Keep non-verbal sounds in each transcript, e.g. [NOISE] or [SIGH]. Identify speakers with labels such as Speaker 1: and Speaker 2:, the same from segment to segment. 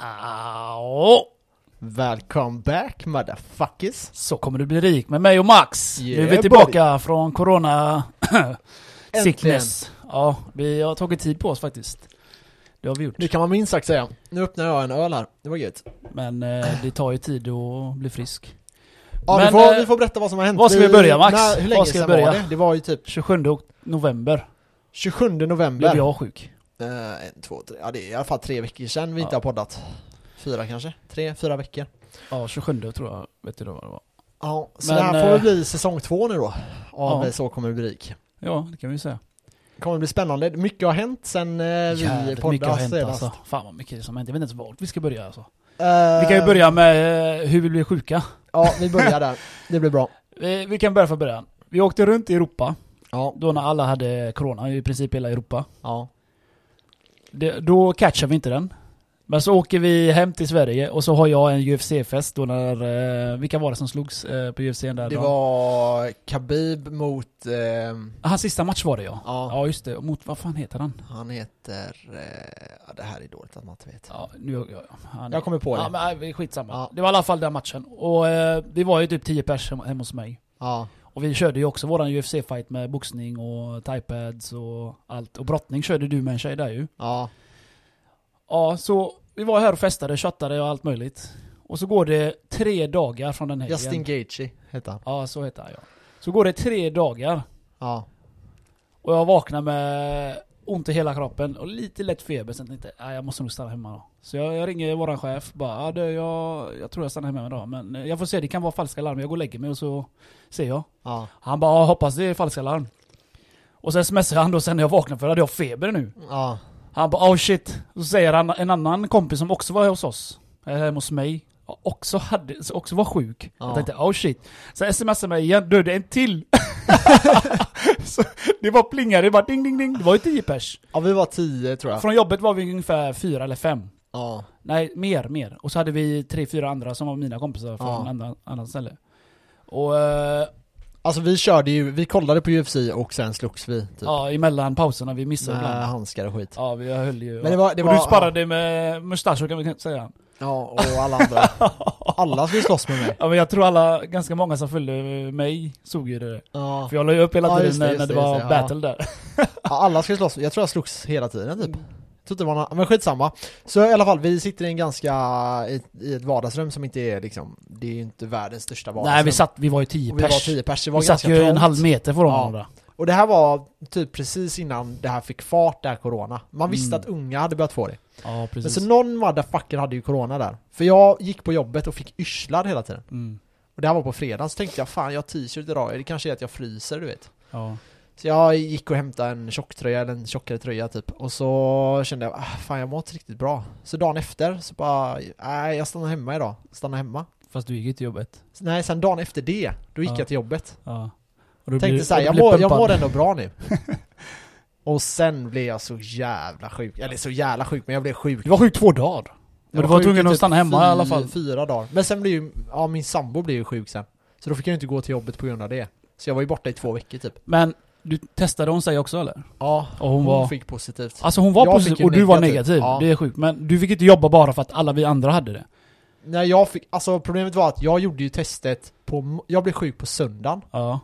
Speaker 1: Ja,
Speaker 2: Welcome back motherfuckers!
Speaker 1: så kommer du bli rik med mig och Max. nu är
Speaker 2: Yeah,
Speaker 1: vi tillbaka från corona sickness. Ja, vi har tagit tid på oss faktiskt. Det har vi gjort.
Speaker 2: Det kan man minst sagt säga. Nu öppnar jag en öl här, det var gött.
Speaker 1: Men eh, det tar ju tid att bli frisk.
Speaker 2: Ja,
Speaker 1: Men,
Speaker 2: vi, får,
Speaker 1: eh,
Speaker 2: vi får berätta vad som har hänt.
Speaker 1: var ska vi börja, Max?
Speaker 2: När, hur
Speaker 1: Var
Speaker 2: länge
Speaker 1: ska vi börja?
Speaker 2: var det? Det var ju typ
Speaker 1: 27 ok- november
Speaker 2: 27
Speaker 1: blev
Speaker 2: november.
Speaker 1: jag sjuk.
Speaker 2: Eh, en, två, tre. Ja det är i alla fall tre veckor sedan vi inte har poddat. Fyra kanske? Tre, fyra veckor.
Speaker 1: Ja, 27 tror jag. Vet du då vad det var?
Speaker 2: Ja, så
Speaker 1: Men,
Speaker 2: det här får
Speaker 1: eh,
Speaker 2: väl bli säsong två nu då. Av
Speaker 1: Ja.
Speaker 2: eh, Så kommer det bli rik.
Speaker 1: Ja, det kan vi säga.
Speaker 2: kommer bli spännande. Mycket har hänt sen eh, vi
Speaker 1: Jävligt mycket
Speaker 2: poddade
Speaker 1: har hänt
Speaker 2: senast.
Speaker 1: alltså. Fan vad mycket som hänt. Jag vet inte ens vart vi ska börja alltså.
Speaker 2: Eh,
Speaker 1: Vi kan ju börja med eh, hur vi blev sjuka.
Speaker 2: Ja, vi börjar där. [LAUGHS] Det blir bra.
Speaker 1: Vi, vi kan börja från början. Vi åkte runt i Europa,
Speaker 2: Ja,
Speaker 1: då när alla hade corona, i princip hela Europa.
Speaker 2: ja.
Speaker 1: Det, då catchar vi inte den. Men så åker vi hem till Sverige och så har jag en UFC-fest då när, eh, vilka var det som slogs eh, på UFC den där
Speaker 2: Det
Speaker 1: dagen?
Speaker 2: var Khabib mot, eh,
Speaker 1: Hans sista match var det ja.
Speaker 2: ja,
Speaker 1: Ja just det, mot, vad fan heter han?
Speaker 2: han heter, eh, ja, det här är dåligt att man inte vet.
Speaker 1: Ja, nu, ja, ja, han,
Speaker 2: Jag kommer på
Speaker 1: Ja
Speaker 2: det.
Speaker 1: men nej, skitsamma.
Speaker 2: Ja.
Speaker 1: Det var i alla fall den matchen. Och eh, vi var ju typ 10 pers hem, hemma hos mig.
Speaker 2: Ja,
Speaker 1: Och vi körde ju också våran UFC-fight med boxning och taipads och allt. Och brottning körde du med en tjej där ju.
Speaker 2: ja,
Speaker 1: Ja, så vi var här och festade, chattade och allt möjligt. Och så går det tre dagar från den helgen.
Speaker 2: Justin Gaethje heter han.
Speaker 1: Ja, så heter han ja. Så går det tre dagar.
Speaker 2: Ja,
Speaker 1: Och jag vaknar med ont i hela kroppen och lite lätt feber. Sen tänkte jag, "Nej, jag måste nog stanna hemma då. Så jag, jag ringer våran chef. Bara, ja, det, jag, jag tror jag stannar hemma idag. Men eh, jag får se, det kan vara falska larm. Jag går och lägger mig och så ser jag.
Speaker 2: ja,
Speaker 1: Han bara, "Ja, hoppas det är falska larm. Och sen smsar han då sen när jag vaknar för hade jag feber nu.
Speaker 2: ja,
Speaker 1: Han bara, oh shit. Så säger han en annan kompis som också var hos oss. eh, Hemma hos mig. Också, hade, så också var sjuk.
Speaker 2: Ja.
Speaker 1: Jag tänkte, oh shit. Så smsar mig igen, du det är en till. [LAUGHS] så det var plingade, det var ding ding ding. Det var ju 10 pers.
Speaker 2: ja, vi var tio tror jag.
Speaker 1: Från jobbet var vi ungefär fyra eller fem.
Speaker 2: Ja,
Speaker 1: Nej, mer, mer. Och så hade vi tre, fyra andra som var mina kompisar från
Speaker 2: Ja.
Speaker 1: andra, annat ställe. Och eh,
Speaker 2: alltså vi körde ju, vi kollade på UFC och sen slogs vi typ.
Speaker 1: ja, emellan pauserna, vi missade
Speaker 2: Med
Speaker 1: ibland.
Speaker 2: handskar och skit.
Speaker 1: Ja, vi höll ju.
Speaker 2: Men det var- det
Speaker 1: och
Speaker 2: var-
Speaker 1: du sparrade med mustascher kan vi säga.
Speaker 2: Ja, och alla andra. [LAUGHS] alla skulle slåss med mig.
Speaker 1: Ja men jag tror alla, ganska många som följde mig såg ju det.
Speaker 2: Ja,
Speaker 1: För jag la ju upp hela
Speaker 2: Ja,
Speaker 1: tiden
Speaker 2: just det,
Speaker 1: när,
Speaker 2: just
Speaker 1: när det
Speaker 2: det,
Speaker 1: var
Speaker 2: det, ja.
Speaker 1: battle där.
Speaker 2: Ja, alla skulle slåss. Jag tror jag slogs hela tiden typ. Tror inte det var några, men skitsamma. Så i alla fall, vi sitter i en ganska, i, i ett vardagsrum som inte är liksom, det är ju inte världens största vardagsrum.
Speaker 1: Nej vi satt, vi var ju 10
Speaker 2: och vi var
Speaker 1: pers.
Speaker 2: tio pers, det var
Speaker 1: Vi satt ju en
Speaker 2: trångt.
Speaker 1: halv meter från
Speaker 2: Ja.
Speaker 1: varandra.
Speaker 2: Och det här var typ precis innan det här fick fart, det här corona. Man visste
Speaker 1: Mm.
Speaker 2: att unga hade börjat få det.
Speaker 1: Ja
Speaker 2: Men
Speaker 1: precis.
Speaker 2: så någon motherfucker hade ju corona där. För jag gick på jobbet och fick yrslar hela tiden.
Speaker 1: Mm.
Speaker 2: Och det här var på fredagen, så tänkte jag fan jag har t-shirt idag, det kanske är att jag fryser du vet.
Speaker 1: Ja.
Speaker 2: Så jag gick och hämtade en tjocktröja, eller en tjockare tröja typ. Och så kände jag, ah, fan jag mår inte riktigt bra. Så dagen efter så bara, nej jag stannar hemma idag. Stannar hemma.
Speaker 1: Fast du gick ju till jobbet.
Speaker 2: Nej, sen dagen efter det, då gick
Speaker 1: Ja.
Speaker 2: jag till jobbet.
Speaker 1: Ja. Och du
Speaker 2: Tänkte
Speaker 1: blir-
Speaker 2: jag mår, jag mår ändå bra nu. [LAUGHS] och sen blev jag så jävla sjuk. Eller så jävla sjuk, men jag blev sjuk.
Speaker 1: Du var sjuk två dagar. Men du var tvungen att stanna hemma i alla fall.
Speaker 2: Fyra dagar. Men sen blev ju, ja min sambo blev ju sjuk sen. Så då fick jag inte gå till jobbet på grund av det. Så jag var ju borta i två veckor typ.
Speaker 1: Men du testade hon sig också eller?
Speaker 2: Ja,
Speaker 1: Och hon var...
Speaker 2: fick positivt.
Speaker 1: Alltså hon var
Speaker 2: Jag
Speaker 1: positiv och du var
Speaker 2: negativ.
Speaker 1: negativ.
Speaker 2: Ja.
Speaker 1: Det är sjukt. Men du fick inte jobba bara för att alla vi andra hade det.
Speaker 2: Nej jag fick, alltså problemet var att jag gjorde ju testet på, jag blev sjuk på söndagen.
Speaker 1: Ja.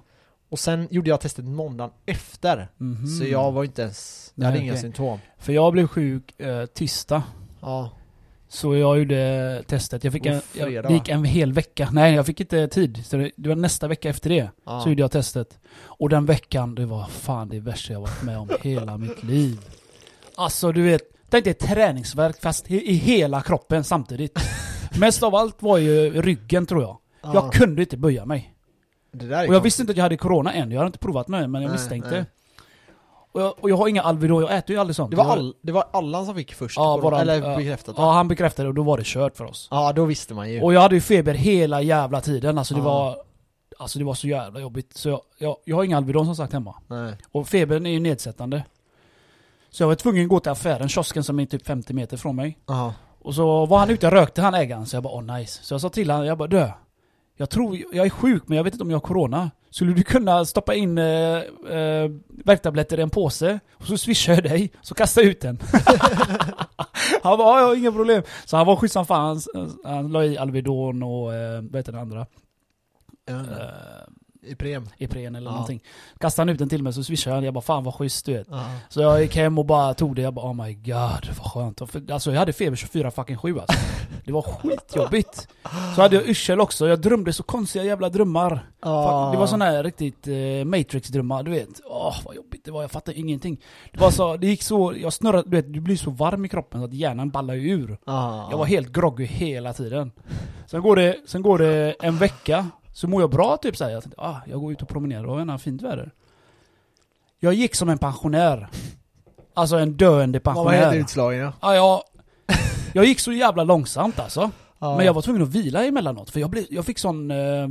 Speaker 2: Och sen gjorde jag testet måndagen efter.
Speaker 1: Mhm.
Speaker 2: Så jag var inte ens, jag
Speaker 1: Nej,
Speaker 2: hade inga
Speaker 1: okej.
Speaker 2: symptom.
Speaker 1: För jag blev sjuk eh, tisdag.
Speaker 2: Ja,
Speaker 1: Så jag gjorde testet. Jag fick en, jag, det gick en hel vecka. Nej, jag fick inte tid. Så det, det var nästa vecka efter det.
Speaker 2: ja.
Speaker 1: Så gjorde jag testet. Och den veckan, det var fan det värsta jag varit med om hela mitt liv. Alltså du vet, tänk dig träningsverk fast i, i hela kroppen samtidigt. [LAUGHS] Mest av allt var ju ryggen tror jag.
Speaker 2: ja.
Speaker 1: Jag kunde inte böja mig. Och jag
Speaker 2: konstigt.
Speaker 1: visste inte att jag hade corona än. Jag hade inte provat med men jag
Speaker 2: Nej,
Speaker 1: misstänkte.
Speaker 2: nej.
Speaker 1: Och jag, och jag har inga Alvedon, jag äter ju aldrig sånt.
Speaker 2: Det var, all, det var Allan som fick först,
Speaker 1: Ja, våran-
Speaker 2: eller
Speaker 1: ja.
Speaker 2: bekräftat?
Speaker 1: Ja, han bekräftade och då var det kört för oss.
Speaker 2: Ja, då visste man ju.
Speaker 1: Och jag hade ju feber hela jävla tiden. Alltså det
Speaker 2: Ja.
Speaker 1: var... Alltså det var så jävla jobbigt. Så jag, jag, jag har inga Alvedon som sagt hemma.
Speaker 2: Nej.
Speaker 1: Och febern är ju nedsättande. Så jag var tvungen att gå till affären, kiosken som är typ 50 meter från mig.
Speaker 2: Ja.
Speaker 1: Och så var han ute och rökte han ägaren, så jag bara åh nice. Så jag sa till honom, jag bara dö. Jag tror, jag är sjuk men jag vet inte om jag har corona. Skulle du kunna stoppa in eh, eh, värktabletter i en påse och så swishar jag dig, så kasta ut den. [LAUGHS] Han bara, ja, inga problem. Så han var schysst som fan. Han, han la i Alvedon och, eh, vad heter den andra?
Speaker 2: Ja,
Speaker 1: Eh,
Speaker 2: Ipren.
Speaker 1: Ipren eller
Speaker 2: Ja.
Speaker 1: någonting. Kastade han ut den till mig så swishade han. Jag bara, fan vad schysst du vet.
Speaker 2: Ja.
Speaker 1: Så jag gick hem och bara tog det. Jag bara, oh my god vad skönt. För, alltså jag hade feber 24 fucking 7 alltså. Det var skitjobbigt. Så hade jag yrsel också. Jag drömde så konstiga jävla drömmar. Fuck, Det var såna här riktigt eh, Matrix-drömmar, du vet. Åh, vad jobbigt det var. Jag fattade ingenting. Det var så, det gick så, jag snurrade, du vet, du blir så varm i kroppen så att hjärnan ballar ju ur.
Speaker 2: Ja.
Speaker 1: Jag var helt groggy hela tiden. Sen går det, sen går det en vecka, så mår jag bra typ såhär. Jag tänkte, ah, jag går ut och promenerar och har fint väder. Jag gick som en pensionär. Alltså en döende
Speaker 2: Man var helt
Speaker 1: pensionär.
Speaker 2: utslagen ja.
Speaker 1: Ja, jag, jag gick så jävla långsamt alltså.
Speaker 2: ja.
Speaker 1: Men jag var tvungen att vila emellanåt, för jag, blev, jag fick sån... Eh,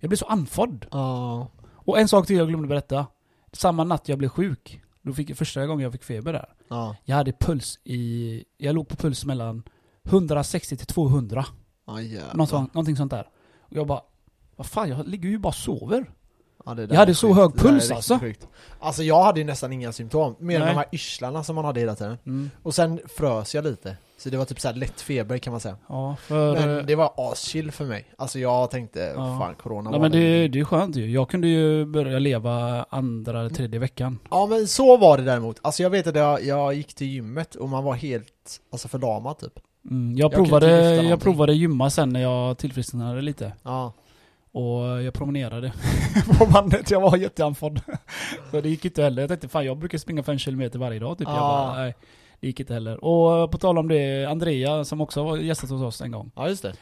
Speaker 1: jag blev så andfådd.
Speaker 2: Ja.
Speaker 1: Och en sak till jag glömde berätta. Samma natt jag blev sjuk, då fick jag första gången jag fick feber där.
Speaker 2: Ja.
Speaker 1: Jag hade puls i... Jag låg på puls mellan 160 till 200.
Speaker 2: Ja, jävlar.
Speaker 1: Något, sånt- någonting sånt där. Och jag bara... Vad fan, jag ligger ju bara och sover.
Speaker 2: Ja,
Speaker 1: Jag hade så hög puls, alltså.
Speaker 2: Sjukt. Alltså jag hade ju nästan inga symptom, mer än de här yrslarna som man hade hela tiden.
Speaker 1: Mm.
Speaker 2: Och sen frös jag lite. Så det var typ så här lätt feber kan man säga.
Speaker 1: Ja, för...
Speaker 2: Men det var aschill för mig. Alltså jag tänkte,
Speaker 1: Ja.
Speaker 2: fan corona
Speaker 1: Nej
Speaker 2: var
Speaker 1: men det,
Speaker 2: det.
Speaker 1: det är skönt ju. Jag kunde ju börja leva andra eller tredje veckan.
Speaker 2: Ja men så var det däremot. Alltså jag vet att jag, jag gick till gymmet och man var helt, alltså förlamad typ.
Speaker 1: Mm, jag,
Speaker 2: Jag
Speaker 1: provade, jag provade gymma sen när jag tillfrisknade lite.
Speaker 2: Ja.
Speaker 1: Och jag promenerade [LAUGHS] på bandet, jag var jätteandfådd. [LAUGHS] Så det gick inte heller. Jag tänkte fan jag brukar springa 5 km varje dag typ. Jag
Speaker 2: Ja.
Speaker 1: bara, nej. Det gick inte heller. Och på tal om det, Andrea som också var gästat hos oss en gång.
Speaker 2: Ja just det.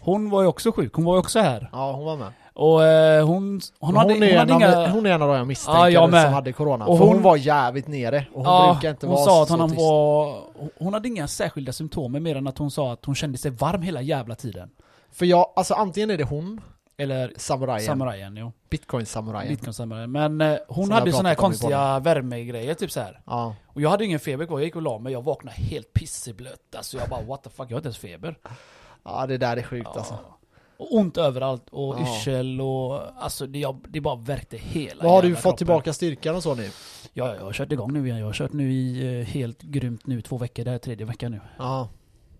Speaker 1: Hon var ju också sjuk, hon var ju också här.
Speaker 2: Ja hon var med.
Speaker 1: Och eh, hon, hon
Speaker 2: Hon,
Speaker 1: hade, hon hade inga...
Speaker 2: av, hon är en av de jag misstänkte
Speaker 1: Ja, jag
Speaker 2: som hade corona.
Speaker 1: Och
Speaker 2: hon,
Speaker 1: hon-
Speaker 2: var jävligt nere. Och hon
Speaker 1: ja,
Speaker 2: brukar inte
Speaker 1: hon
Speaker 2: vara
Speaker 1: sa att
Speaker 2: så
Speaker 1: hon
Speaker 2: tyst.
Speaker 1: var... Hon hade inga särskilda symptom mer än att hon sa att hon kände sig varm hela jävla tiden.
Speaker 2: För jag, alltså antingen är det hon,
Speaker 1: Eller
Speaker 2: samurajen,
Speaker 1: samurajen, jo.
Speaker 2: bitcoin-samurajen.
Speaker 1: Bitcoin-samurajen. Men eh, hon
Speaker 2: Som
Speaker 1: hade såna här konstiga värmegrejer typ så här.
Speaker 2: Ja.
Speaker 1: Och jag hade ingen feber kvar, jag gick och la mig, jag vaknade helt pissblöt. Alltså jag bara what the fuck, jag har inte ens feber.
Speaker 2: ja, det där är sjukt alltså.
Speaker 1: Och ont överallt, och
Speaker 2: Ja.
Speaker 1: yrsel och... Alltså det, jag, det bara värkte hela
Speaker 2: Vad har du fått
Speaker 1: kroppen.
Speaker 2: tillbaka styrkan och så nu?
Speaker 1: Ja, jag har kört igång nu igen. Jag har kört nu i eh, helt grymt nu två veckor, det här är tredje veckan nu.
Speaker 2: Ja.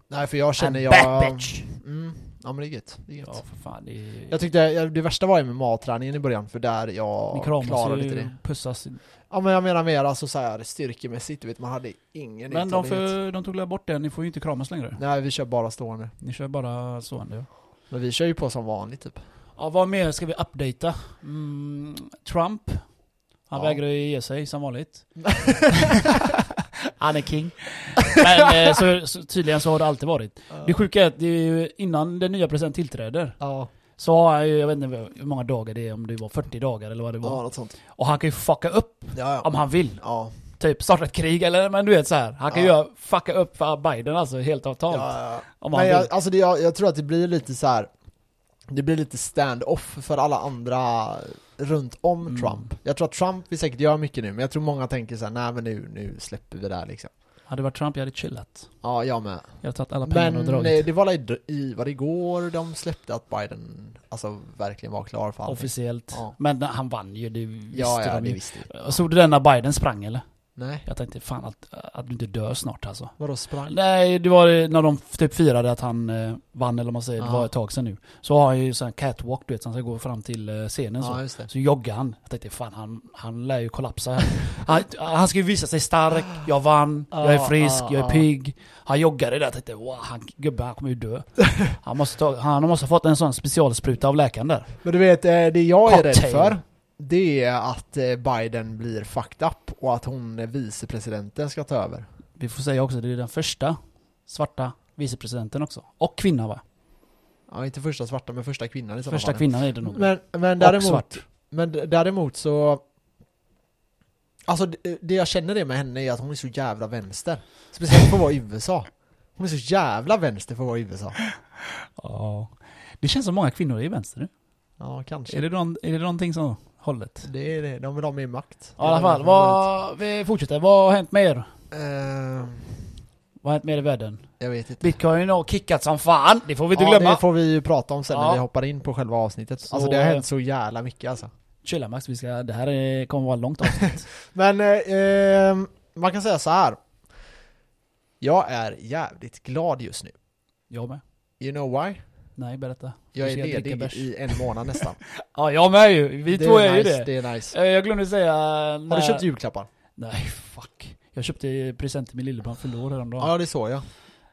Speaker 2: Nej för jag känner
Speaker 1: I'm
Speaker 2: jag...
Speaker 1: back bitch!
Speaker 2: Mm, ja men det är gött. Det är gött.
Speaker 1: Ja för fan, det är...
Speaker 2: Jag tyckte, jag- det värsta var ju med matträningen i början, för där jag klarade
Speaker 1: ju,
Speaker 2: inte det.
Speaker 1: pussas.
Speaker 2: Ja men jag menar mer alltså så här styrkemässigt, du vet man hade ingen
Speaker 1: Men de, för, de tog bort det, ni får ju inte kramas längre.
Speaker 2: Nej vi kör bara stående.
Speaker 1: Ni kör bara stående.
Speaker 2: Men vi kör ju på som vanligt typ.
Speaker 1: Ja, vad mer ska vi updata? Mm, Trump. Han
Speaker 2: Ja.
Speaker 1: vägrar ju ge sig som vanligt. [LAUGHS] [LAUGHS] Han är king. [LAUGHS] Men eh, så, så, tydligen så har det alltid varit. Det sjuka är att det är ju innan den nya presidenten tillträder
Speaker 2: Ja,
Speaker 1: så har han ju, jag vet inte hur många dagar det är, om det var 40 dagar eller vad det var.
Speaker 2: ja något sånt.
Speaker 1: Och han kan ju fucka upp
Speaker 2: Ja,
Speaker 1: om han vill.
Speaker 2: Ja,
Speaker 1: Typ starta ett krig eller men du vet så här. Han kan ju fucka upp för Biden alltså helt av totalt.
Speaker 2: ja, ja.
Speaker 1: Om han
Speaker 2: Men
Speaker 1: vill.
Speaker 2: jag, alltså det, jag, jag tror att det blir lite så här. Det blir lite stand-off för alla andra runt om
Speaker 1: Mm.
Speaker 2: Trump. Jag tror att Trump vill säkert göra mycket nu, men jag tror många tänker så här: nej men nu, nu släpper vi det här liksom.
Speaker 1: Hade det varit Trump jag hade chillat.
Speaker 2: Ja, jag med.
Speaker 1: Jag hade tagit alla pengar och
Speaker 2: Men
Speaker 1: dragit.
Speaker 2: eh, det var i, i, var det igår de släppte att Biden, alltså verkligen var klar för allting?
Speaker 1: Officiellt.
Speaker 2: Ja.
Speaker 1: Men han vann ju, det visste
Speaker 2: Ja, ja,
Speaker 1: de
Speaker 2: det
Speaker 1: ju.
Speaker 2: visste
Speaker 1: såg du den när Biden sprang eller?
Speaker 2: Nej,
Speaker 1: Jag tänkte fan att, att du inte dör snart alltså.
Speaker 2: vadå sprang?
Speaker 1: Nej, det var när de typ firade att han eh, vann eller vad man säger, det
Speaker 2: Ja.
Speaker 1: var ett tag sedan nu. Så har han ju sån catwalk du vet, så han ska gå fram till eh, scenen så.
Speaker 2: Ja, det.
Speaker 1: Så joggar han. Jag tänkte fan han, han lär ju kollapsa. [LAUGHS] Han, han ska ju visa sig stark, jag vann, jag är
Speaker 2: Ja,
Speaker 1: frisk,
Speaker 2: ja,
Speaker 1: jag är
Speaker 2: ja.
Speaker 1: pigg. Han joggade där, jag tänkte wow, han, gubben han kommer ju dö. [LAUGHS] Han måste, ta, han måste ha fått en sån specialspruta av läkaren där.
Speaker 2: Men du vet, eh, det jag är rädd för Det är att eh, Biden blir fucked up och att hon, eh, vicepresidenten, ska ta över
Speaker 1: Vi får säga också, det är den första svarta vicepresidenten också. Och kvinna va?
Speaker 2: Ja, inte första svarta, men första kvinnan i så
Speaker 1: Första
Speaker 2: fall.
Speaker 1: kvinnan är det nog.
Speaker 2: Men, men
Speaker 1: och
Speaker 2: däremot,
Speaker 1: svart.
Speaker 2: men däremot så Alltså det, det jag känner det med henne är att hon är så jävla vänster Speciellt för att vara i USA Hon är så jävla vänster för att vara i USA
Speaker 1: Ja. Det känns som många kvinnor är i vänster nu.
Speaker 2: Ja, kanske
Speaker 1: Är det, någon, är det någonting som hållet?
Speaker 2: Det är det, de vill ha mer makt
Speaker 1: Ja, i alla fall, vad, vi fortsätter. Vad har hänt mer?
Speaker 2: Eh,
Speaker 1: Vad har hänt mer i världen?
Speaker 2: Jag vet inte
Speaker 1: Bitcoin har kickat som fan, det får vi inte
Speaker 2: Ja,
Speaker 1: glömma.
Speaker 2: det får vi ju prata om sen
Speaker 1: Ja.
Speaker 2: när vi hoppar in på själva avsnittet
Speaker 1: Så,
Speaker 2: Alltså det har
Speaker 1: eh,
Speaker 2: hänt så jävla mycket alltså
Speaker 1: Chilla Max, vi ska, det här är, kommer vara långt avsnitt. [LAUGHS]
Speaker 2: Men eh, eh, man kan säga så här. Jag är jävligt glad just nu.
Speaker 1: Jag med.
Speaker 2: You know why?
Speaker 1: Nej, berätta.
Speaker 2: Jag är ledig i en månad nästan. [LAUGHS]
Speaker 1: Ja, jag med ju. Vi
Speaker 2: det
Speaker 1: två är,
Speaker 2: nice,
Speaker 1: ju det.
Speaker 2: det är nice.
Speaker 1: Eh, Jag glömde säga...
Speaker 2: Har
Speaker 1: när-
Speaker 2: du köpt julklappar?
Speaker 1: Nej, fuck. Jag köpte present till min lillebror, han fyllde år häromdagen.
Speaker 2: Ja, det såg jag.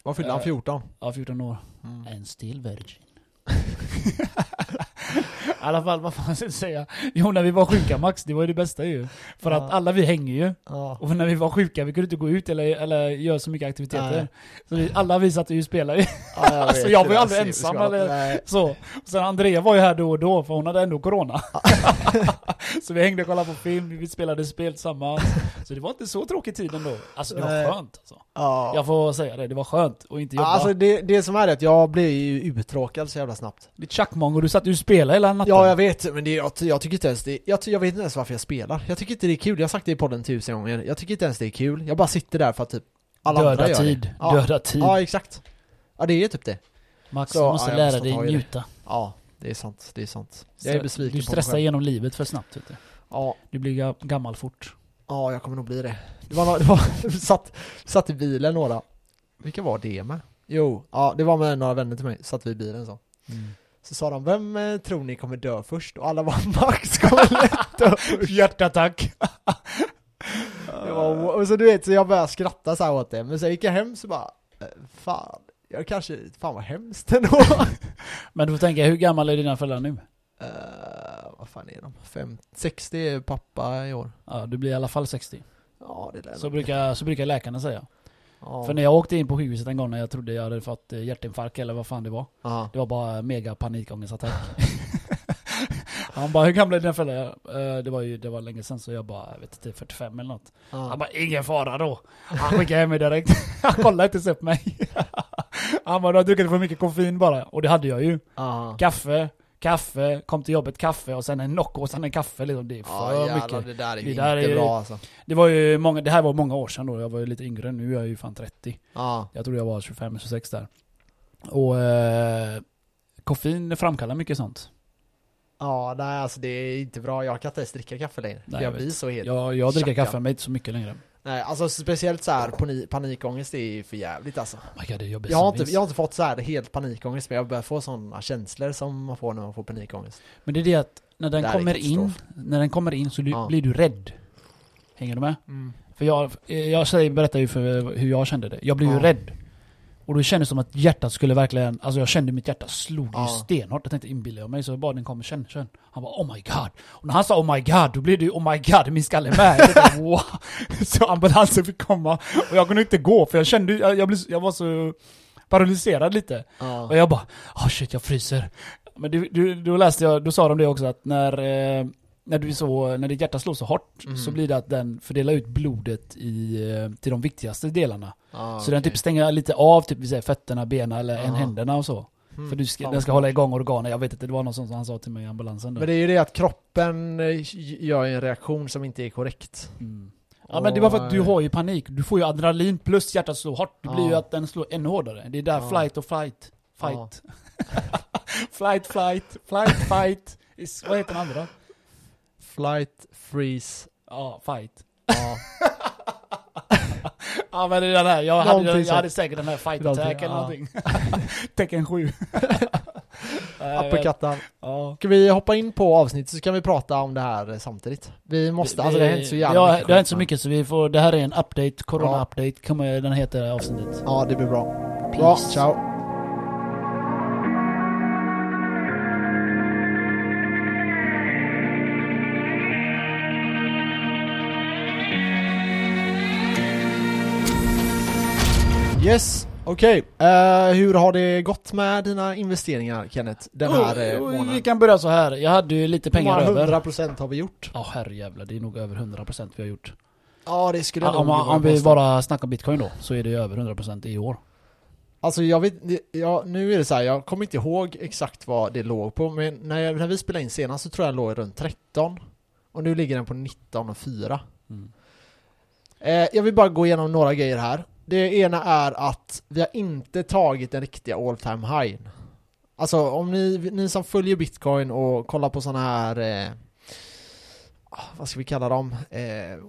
Speaker 2: Vad fyllde han?
Speaker 1: Eh,
Speaker 2: 14?
Speaker 1: Ja, 14 år.
Speaker 2: Mm.
Speaker 1: And still virgin. [LAUGHS] I alla fall, vad fan ska jag säga? Jo, när vi var sjuka Max, det var ju det bästa ju. För
Speaker 2: Ja.
Speaker 1: att alla vi hänger ju.
Speaker 2: Ja.
Speaker 1: Och när vi var sjuka, vi kunde inte gå ut eller, eller göra så mycket aktiviteter.
Speaker 2: Nej.
Speaker 1: Så vi, alla vi satt ju och spelade.
Speaker 2: Ja, jag
Speaker 1: Alltså, [LAUGHS] jag var ju aldrig ensam, eller-
Speaker 2: Nej.
Speaker 1: Så. Och sen Andrea var ju här då och då, för hon hade ändå corona. [LAUGHS] så vi hängde och kollade på film, vi spelade spel tillsammans. Så det var inte så tråkig tid ändå. Alltså det var
Speaker 2: Nej.
Speaker 1: skönt alltså.
Speaker 2: Ja.
Speaker 1: Jag får säga det, det var skönt att inte jobba.
Speaker 2: Alltså det, det som är det att jag blir ju uttråkad så jävla snabbt.
Speaker 1: Ditt tjackmongo, du satt ju och spelade hela natten.
Speaker 2: Ja jag vet, men det, jag, jag tycker inte ens det, jag, jag vet inte ens varför jag spelar. Jag tycker inte det är kul, jag har sagt det i podden tusen gånger. Jag tycker inte ens det är kul, jag bara sitter där för att typ alla andra
Speaker 1: Döda
Speaker 2: gör
Speaker 1: tid,
Speaker 2: det. Ja.
Speaker 1: döda tid.
Speaker 2: Ja exakt. Ja det är typ det.
Speaker 1: Max,
Speaker 2: Så,
Speaker 1: du måste
Speaker 2: ja,
Speaker 1: lära
Speaker 2: måste
Speaker 1: dig njuta.
Speaker 2: Ja, det är sant, det är sant. Jag är besviken
Speaker 1: Du
Speaker 2: på mig
Speaker 1: stressar
Speaker 2: själv.
Speaker 1: igenom livet för snabbt vet du.
Speaker 2: Ja,
Speaker 1: Du blir ga- gammal fort.
Speaker 2: ja jag kommer nog bli det. Det var, nå- det var [LAUGHS] satt, satt i bilen några, vilka var det med? Jo, ja det var med några vänner till mig, satt vi i bilen så. Så sa de, vem eh, tror ni kommer dö först? Och alla var [LAUGHS] Max kommer lätt dö först.
Speaker 1: Hjärtattack.
Speaker 2: Var, och så du vet, så jag började skratta så här åt det, men sen gick jag hem så bara, eh, fan, jag kanske, fan vad hemskt ändå. [LAUGHS]
Speaker 1: Men du får tänka, hur gammal är dina föräldrar nu?
Speaker 2: uh, vad fan är de? Fem, 60 är pappa i år.
Speaker 1: Ja, du blir i alla fall 60.
Speaker 2: Ja, det lär
Speaker 1: Så brukar, så brukar läkarna säga.
Speaker 2: Ja.
Speaker 1: För när jag åkte in på sjukhuset en gång när jag trodde jag hade fått eh, hjärtinfarkt eller vad fan det var.
Speaker 2: Ja.
Speaker 1: Det var bara mega panikångestattack. [LAUGHS] Han bara, hur gamla är dina föräldrar? Eh, Det var ju det var länge sedan så jag bara, jag vet inte, 45 eller något. Han
Speaker 2: Ja.
Speaker 1: bara, ingen fara då. Han skickade hem mig direkt. [LAUGHS] Han kollade inte ens upp mig. [LAUGHS] Han bara, du har druckit för mycket koffein bara. Och det hade jag ju.
Speaker 2: Ja.
Speaker 1: Kaffe, kaffe, kom till jobbet, kaffe och sen en Nocco och sen en kaffe liksom. Det är för
Speaker 2: Ja jävlar,
Speaker 1: mycket.
Speaker 2: det där är ju
Speaker 1: Det
Speaker 2: inte
Speaker 1: är-
Speaker 2: bra alltså.
Speaker 1: Det var ju många, det här var många år sedan då. Jag var ju lite yngre. Nu är jag ju fan 30.
Speaker 2: Ja.
Speaker 1: Jag tror jag var 25, 26 där. Och eh, koffein framkallar mycket sånt.
Speaker 2: Ja, nej alltså det är inte bra. Jag kan inte ens dricka kaffe längre.
Speaker 1: Nej,
Speaker 2: jag
Speaker 1: jag
Speaker 2: blir så helt...
Speaker 1: Jag, jag dricker kaffe men inte så mycket längre.
Speaker 2: Nej, alltså speciellt så här panik, panikångest är för jävligt alltså.
Speaker 1: Oh my God, det är jobbigt
Speaker 2: Jag har, inte, jag har inte fått så här helt panikångest, men jag börjar få sådana känslor som man får när man får panikångest.
Speaker 1: Men det är det att när den kommer in, när den kommer in så du,
Speaker 2: Ja.
Speaker 1: blir du rädd. Hänger du med? För jag, jag säger, berättar ju för hur jag kände det. Jag blev ju
Speaker 2: Ja.
Speaker 1: rädd. Och det kändes som att hjärtat skulle verkligen, alltså jag kände mitt hjärta slog
Speaker 2: Ja.
Speaker 1: stenhårt. Jag tänkte inbillar jag mig så jag bad den kommer känn, känn. Han bara oh my god. Och när han sa oh my god, då blev det ju oh my god i min skalle med. Jag tänkte, [LAUGHS] wow. Så ambulansen fick komma. Och jag kunde inte gå för jag kände, jag, jag, blev, jag var så paralyserad lite.
Speaker 2: Ja.
Speaker 1: Och jag bara, oh shit jag fryser. Men du, du, då läste jag, då sa de det också att när, eh, när, du så, när ditt hjärta slår så hårt
Speaker 2: Mm.
Speaker 1: så blir det att den fördelar ut blodet i, eh, till de viktigaste delarna.
Speaker 2: Ja,
Speaker 1: så den
Speaker 2: okej.
Speaker 1: typ stänger lite av typ säger, fötterna, benen eller
Speaker 2: Ja.
Speaker 1: händerna och så.
Speaker 2: Mm,
Speaker 1: För du ska, den ska hålla igång organen. Jag vet inte, det var något sånt som han sa till mig i ambulansen. Då.
Speaker 2: Men det är ju det att kroppen eh, gör en reaktion som inte är korrekt.
Speaker 1: Mm. Ja men det var för att du har ju panik. Du får ju adrenalin plus hjärtat slår hårt. Det blir ju att den slår ännu hårdare. Det är där
Speaker 2: Ja.
Speaker 1: flight och flight. Fight. [LAUGHS] flight, flight, flight, fight. Is, vad heter den andra?
Speaker 2: Flight, freeze,
Speaker 1: Ja, fight.
Speaker 2: ja. [LAUGHS]
Speaker 1: Ja men det är den här, jag hade, jag hade säkert den här fight attack eller
Speaker 2: ja.
Speaker 1: någonting. [LAUGHS] Tecken 7. [LAUGHS]
Speaker 2: Uppercuttar.
Speaker 1: Ja.
Speaker 2: Ska vi hoppa in på avsnittet så kan vi prata om det här samtidigt. Vi måste, alltså det har hänt så jävla
Speaker 1: ja,
Speaker 2: mycket
Speaker 1: det har hänt så mycket så vi får, det här är en update,
Speaker 2: Ja.
Speaker 1: corona-update, kommer den heter avsnittet.
Speaker 2: Ja, det blir bra. Bra,
Speaker 1: Peace.
Speaker 2: ciao. Yes, okej. Eh, hur har det gått med dina investeringar Kenneth? Den här eh,
Speaker 1: Oh,
Speaker 2: månaden?
Speaker 1: vi kan börja så här. jag hade ju lite
Speaker 2: Hur
Speaker 1: pengar
Speaker 2: många
Speaker 1: över.
Speaker 2: 100% har vi gjort?
Speaker 1: Ja herrejävlar, det är nog över 100% vi har gjort.
Speaker 2: Ja, det skulle jag
Speaker 1: Ja, om,
Speaker 2: nog våga
Speaker 1: om vi bara snackar bitcoin då, så är det över 100% i år.
Speaker 2: Alltså jag vet, ja, nu är det så här, jag kommer inte ihåg exakt vad det låg på, men när, jag, när vi spelade in senast så tror jag det låg runt 13. Och nu ligger den på 19 och 4.
Speaker 1: Mm.
Speaker 2: Eh, jag vill bara gå igenom några grejer här. Det ena är att vi har inte tagit den riktiga all time high. Alltså om ni, ni som följer bitcoin och kollar på sådana här, eh, ah, vad ska vi kalla dem? Eh,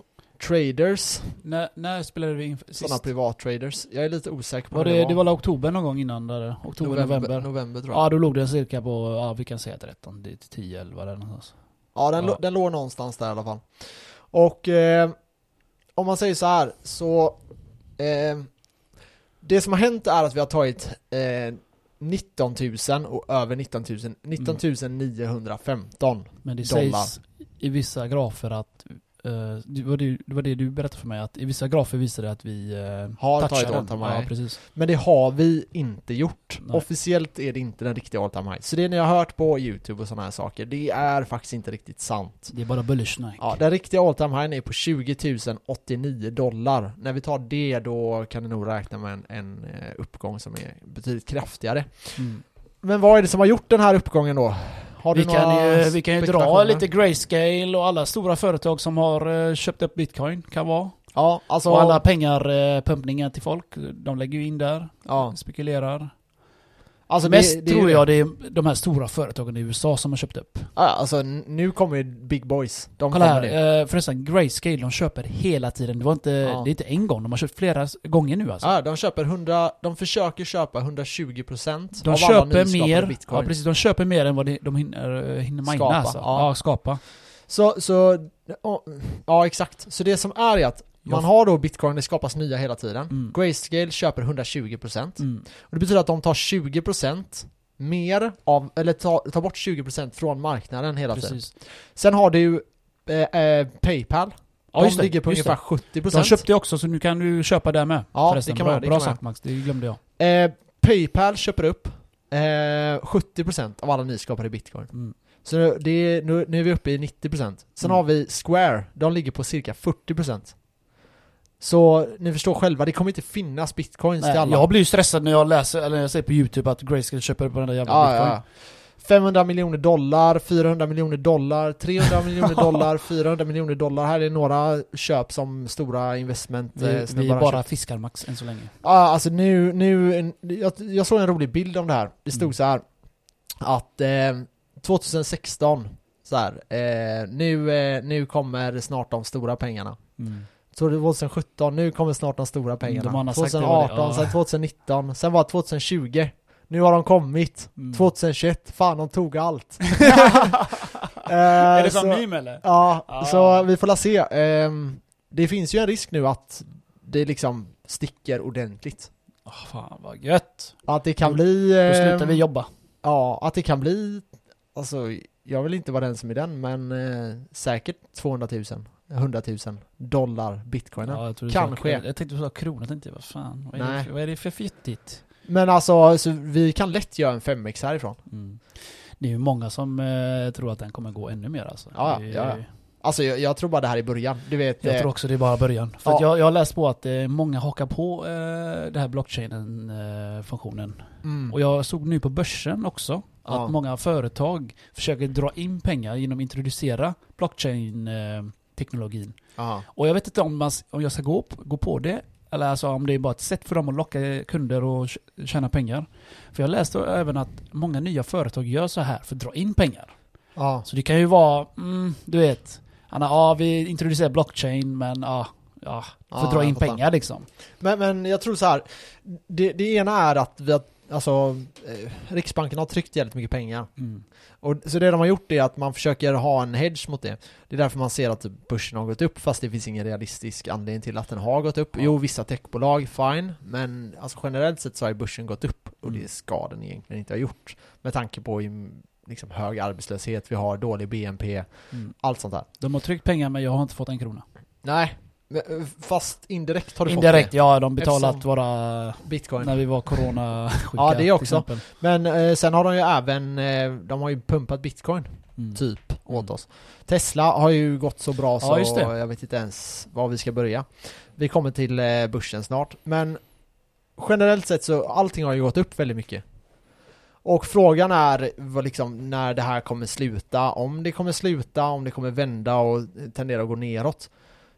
Speaker 2: traders,
Speaker 1: När, när spelade vi in
Speaker 2: sådana
Speaker 1: sist?
Speaker 2: privat-traders. Jag är lite osäker på
Speaker 1: Var det, det var väl oktober någon gång innan där? Oktober, november?
Speaker 2: november tror jag.
Speaker 1: Ja, då låg den cirka på, ja vi kan säga 13 till 10, 11 där någonstans.
Speaker 2: Ja, den,
Speaker 1: Ja.
Speaker 2: lå- den låg någonstans där i alla fall. Och eh, om man säger så här så eh, Det som har hänt är att vi har tagit eh, 19 000 och över 19 000, 19 915
Speaker 1: Men det
Speaker 2: Dollar.
Speaker 1: sägs i vissa grafer att, det, var det, det var det du berättade för mig, att i vissa grafer visar det att vi uh,
Speaker 2: Har
Speaker 1: touchar
Speaker 2: tagit
Speaker 1: den.
Speaker 2: all time
Speaker 1: Ja,
Speaker 2: high.
Speaker 1: precis.
Speaker 2: Men det har vi inte gjort.
Speaker 1: Nej.
Speaker 2: Officiellt är det inte den riktiga all time high. Så det ni har hört på YouTube och sådana här saker, det är faktiskt inte riktigt sant.
Speaker 1: Det är bara bullish snack.
Speaker 2: Ja, den riktiga all time high är på 20 089 dollar. När vi tar det då kan ni nog räkna med en, en eh, uppgång som är betydligt kraftigare.
Speaker 1: Mm.
Speaker 2: Men vad är det som har gjort den här uppgången då? Har
Speaker 1: Vi kan, ju, vi kan ju dra lite grayscale och alla stora företag som har eh, köpt upp bitcoin, kan vara.
Speaker 2: Ja, alltså...
Speaker 1: och alla pengar, eh, pumpningar till folk, de lägger ju in där,
Speaker 2: ja.
Speaker 1: spekulerar.
Speaker 2: Alltså
Speaker 1: Mest
Speaker 2: det, det
Speaker 1: tror jag det är de här stora företagen i USA som har köpt upp.
Speaker 2: Alltså nu kommer ju Big Boys. De
Speaker 1: Kolla
Speaker 2: kommer
Speaker 1: här,
Speaker 2: nu.
Speaker 1: eh, förresten, Grayscale, de köper hela tiden. Det var inte,
Speaker 2: Ja.
Speaker 1: det är inte en gång, de har köpt flera gånger nu alltså.
Speaker 2: Ja, de köper 100, de försöker köpa 120%
Speaker 1: de
Speaker 2: av alla
Speaker 1: köper
Speaker 2: nyskapade
Speaker 1: mer,
Speaker 2: bitcoin.
Speaker 1: ja precis, de köper mer än vad de, de hinner, eh, hinner mina
Speaker 2: Skapa,
Speaker 1: alltså.
Speaker 2: ja.
Speaker 1: Ja. skapa.
Speaker 2: Så, så, ja, ja exakt. Så det som är är att man
Speaker 1: Ja.
Speaker 2: har då bitcoin, det skapas nya hela tiden.
Speaker 1: Mm.
Speaker 2: Grayscale köper 120%.
Speaker 1: Mm.
Speaker 2: Och det betyder att de tar 20% mer av, eller tar, tar bort 20% från marknaden hela tiden.
Speaker 1: Precis.
Speaker 2: Sen har du eh, eh, Paypal.
Speaker 1: Ja,
Speaker 2: de
Speaker 1: just
Speaker 2: ligger på
Speaker 1: just
Speaker 2: ungefär
Speaker 1: det.
Speaker 2: 70%.
Speaker 1: De köpte också, så nu kan du köpa där med.
Speaker 2: Ja,
Speaker 1: förresten.
Speaker 2: det kan
Speaker 1: bra
Speaker 2: man- det
Speaker 1: bra
Speaker 2: kan
Speaker 1: sagt Max, det glömde jag.
Speaker 2: Eh, Paypal köper upp eh, 70% av alla nyskapade bitcoin.
Speaker 1: Mm.
Speaker 2: Så nu- det är, nu, nu är vi uppe i 90% Sen
Speaker 1: Mm.
Speaker 2: har vi Square, de ligger på cirka 40% Så ni förstår själva, det kommer inte finnas bitcoins till
Speaker 1: Nej,
Speaker 2: alla
Speaker 1: jag blir ju stressad när jag läser, eller jag ser på youtube att Grayscale köper på den där jävla
Speaker 2: ja,
Speaker 1: bitcoin.
Speaker 2: ja. 500 miljoner dollar, 400 miljoner dollar, 300 miljoner dollar, [LAUGHS] 400 miljoner dollar Här är några köp som stora investment eh,
Speaker 1: Vi, vi
Speaker 2: snubbar har
Speaker 1: bara
Speaker 2: köpt.
Speaker 1: fiskar Max än så länge.
Speaker 2: Ja, alltså nu, nu, en- jag, jag såg en rolig bild om det här. Det stod
Speaker 1: Mm.
Speaker 2: så här att eh, 2016 så här, eh, nu, eh, nu kommer snart de stora pengarna.
Speaker 1: Mm.
Speaker 2: Så det var 2017, nu kommer snart de stora pengarna.
Speaker 1: de har sagt det,
Speaker 2: 2018,
Speaker 1: ja.
Speaker 2: sen 2019, sen var det 2020. Nu har de kommit.
Speaker 1: Mm.
Speaker 2: 2021, fan de tog allt. [LAUGHS] [LAUGHS]
Speaker 1: är
Speaker 2: Eh,
Speaker 1: det som meme eller?
Speaker 2: Ja,
Speaker 1: Ah.
Speaker 2: så vi får la se. Ehm, det finns ju en risk nu att det liksom sticker ordentligt.
Speaker 1: Åh, fan vad gött.
Speaker 2: Att det kan
Speaker 1: Då-
Speaker 2: bli...
Speaker 1: Då
Speaker 2: ehm,
Speaker 1: slutar vi jobba.
Speaker 2: Ja, att det kan bli, alltså jag vill inte vara den som är den, men eh, säkert 200 000, 100 000 dollar bitcoinen.
Speaker 1: Ja, jag trodde
Speaker 2: kan
Speaker 1: du sa-. Jag tänkte du sa krona, tänkte jag, vad fan, vad är,
Speaker 2: Nej.
Speaker 1: det, för- vad är det för fittigt?
Speaker 2: Men alltså, så vi kan lätt göra en 5x härifrån.
Speaker 1: Mm. Det är ju många som eh, tror att den kommer gå ännu mer alltså.
Speaker 2: Ja,
Speaker 1: Det
Speaker 2: ja. Alltså jag, jag tror bara det här är början, du vet.
Speaker 1: Jag
Speaker 2: eh,
Speaker 1: tror också det är bara början. För
Speaker 2: Ja.
Speaker 1: jag, jag har läst på att eh, många hakar på eh, det här blockchainen-funktionen.
Speaker 2: mm,
Speaker 1: Och jag såg nu på börsen också att
Speaker 2: Ja.
Speaker 1: många företag försöker dra in pengar genom att introducera blockchain-teknologin.
Speaker 2: ja.
Speaker 1: Och jag vet inte om, man, om jag ska gå, på- gå på det, eller alltså om det är bara ett sätt för dem att locka kunder och tj- tjäna pengar. För jag läste även att många nya företag gör så här för att dra in pengar.
Speaker 2: ja.
Speaker 1: Så det kan ju vara, mm, du vet, Anna, ja vi introducerar blockchain men ja, ja för att dra in pengar liksom.
Speaker 2: Men, men jag tror så här. Det, det ena är att vi har, alltså, eh, Riksbanken har tryckt jävligt mycket pengar.
Speaker 1: Mm.
Speaker 2: Och, så det de har gjort är att man försöker ha en hedge mot det. Det är därför man ser att börsen har gått upp fast det finns ingen realistisk anledning till att den har gått upp.
Speaker 1: Ja.
Speaker 2: Jo, vissa techbolag, fine. Men alltså generellt sett så har börsen gått upp och
Speaker 1: Mm.
Speaker 2: det ska den egentligen inte ha gjort. Med tanke på liksom, hög arbetslöshet vi har, dålig BNP,
Speaker 1: Mm.
Speaker 2: allt sånt där.
Speaker 1: De har tryckt pengar men jag har inte fått en krona.
Speaker 2: Nej, fast indirekt har du
Speaker 1: Indirekt,
Speaker 2: fått
Speaker 1: ja de betalat
Speaker 2: Eftersom-
Speaker 1: våra,
Speaker 2: det. Bitcoin.
Speaker 1: när vi var corona
Speaker 2: Ja, det också.
Speaker 1: Till exempel.
Speaker 2: Men eh, sen har de ju även, eh, de har ju pumpat bitcoin
Speaker 1: Mm.
Speaker 2: typ åt
Speaker 1: Mm.
Speaker 2: oss. Tesla har ju gått så bra så
Speaker 1: Ja, det.
Speaker 2: jag vet inte ens var vi ska börja. Vi kommer till eh, börsen snart, men generellt sett så allting har ju gått upp väldigt mycket. Och frågan är vad liksom, när det här kommer sluta, om det kommer sluta, om det kommer vända och tendera att gå neråt.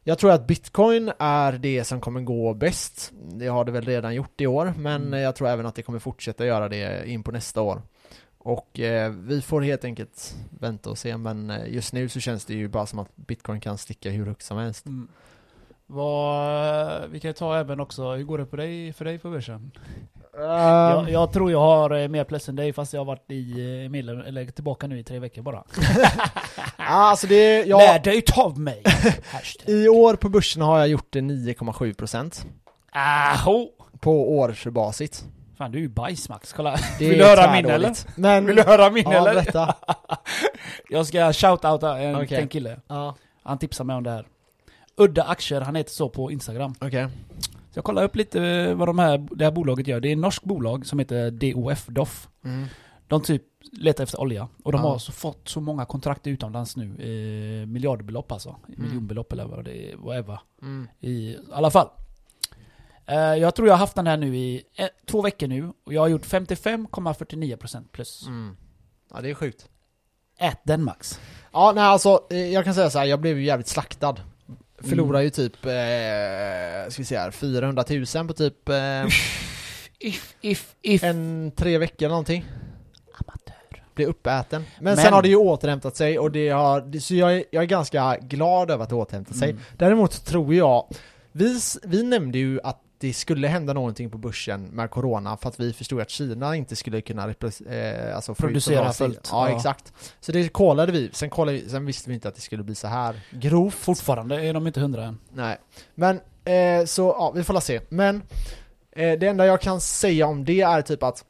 Speaker 2: Jag tror att bitcoin är det som kommer gå bäst. Det har det väl redan gjort i år, men
Speaker 1: Mm.
Speaker 2: jag tror även att det kommer fortsätta göra det in på nästa år. Och eh, vi får helt enkelt vänta och se, men eh, just nu så känns det ju bara som att bitcoin kan sticka hur högt som helst.
Speaker 1: Mm. Vad, vi kan ju ta även också, hur går det på dig, för dig på börsen?
Speaker 2: Um,
Speaker 1: jag, jag tror jag har eh, mer plus än dig fast jag har varit i eh, medlem, eller tillbaka nu i tre veckor bara. [LAUGHS]
Speaker 2: alltså det,
Speaker 1: Lär
Speaker 2: jag,
Speaker 1: dig av mig! [LAUGHS]
Speaker 2: I år på börsen har jag gjort det 9,7%
Speaker 1: Aho!
Speaker 2: på årsbasis.
Speaker 1: Fan du är ju bajs Max, kolla.
Speaker 2: Det
Speaker 1: Vill du höra min eller?
Speaker 2: Men,
Speaker 1: Vill du höra min
Speaker 2: ja,
Speaker 1: eller?
Speaker 2: berätta. [LAUGHS]
Speaker 1: Jag ska shout-outa en,
Speaker 2: Okej.
Speaker 1: en kille.
Speaker 2: Ja,
Speaker 1: Han tipsar mig om det här. Udda aktier, han heter så på Instagram.
Speaker 2: okej.
Speaker 1: Så jag kollar upp lite eh, vad de här, det här bolaget gör. Det är ett norskt bolag som heter DOF, DOF.
Speaker 2: Mm.
Speaker 1: De typ letar efter olja. Och de
Speaker 2: Ja.
Speaker 1: har så fått så många kontrakt utomlands nu. Eh, miljardbelopp alltså. Miljonbelopp eller vad det är, whatever.
Speaker 2: Mm.
Speaker 1: I alla fall. Eh, jag tror jag har haft den här nu i eh, två veckor nu. Och jag har gjort 55,49% plus.
Speaker 2: Mm. Ja, det är sjukt.
Speaker 1: Ät den Max.
Speaker 2: Ja, nej alltså, eh, jag kan säga så här, jag blev ju jävligt slaktad. Förlorade
Speaker 1: Mm.
Speaker 2: ju typ, eh, ska vi se här, 400 000 på typ eh, [LAUGHS]
Speaker 1: If, if, if.
Speaker 2: en tre veckor eller någonting.
Speaker 1: Amatör.
Speaker 2: Blev uppäten. Men,
Speaker 1: Men-
Speaker 2: sen har det ju återhämtat sig och det har, det- så jag är, jag är ganska glad över att det återhämtat sig.
Speaker 1: Mm.
Speaker 2: Däremot tror jag, vi, s- vi nämnde ju att det skulle hända någonting på börsen med corona för att vi förstod att Kina inte skulle kunna eh, alltså
Speaker 1: Producera fullt,
Speaker 2: Ja,
Speaker 1: ja.
Speaker 2: exakt. Så det kollade vi, sen, kollade vi, sen visste vi inte att det skulle bli så här grovt.
Speaker 1: Fortfarande är de inte hundra än.
Speaker 2: Nej, men eh, så ja, vi får la se. Men eh, det enda jag kan säga om det är typ att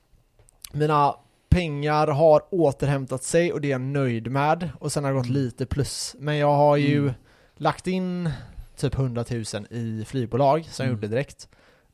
Speaker 2: mina pengar har återhämtat sig och det är jag nöjd med. Och sen har det gått
Speaker 1: Mm.
Speaker 2: lite plus. Men jag har ju
Speaker 1: Mm.
Speaker 2: lagt in typ 100 000 i flygbolag som
Speaker 1: Mm.
Speaker 2: gjorde direkt.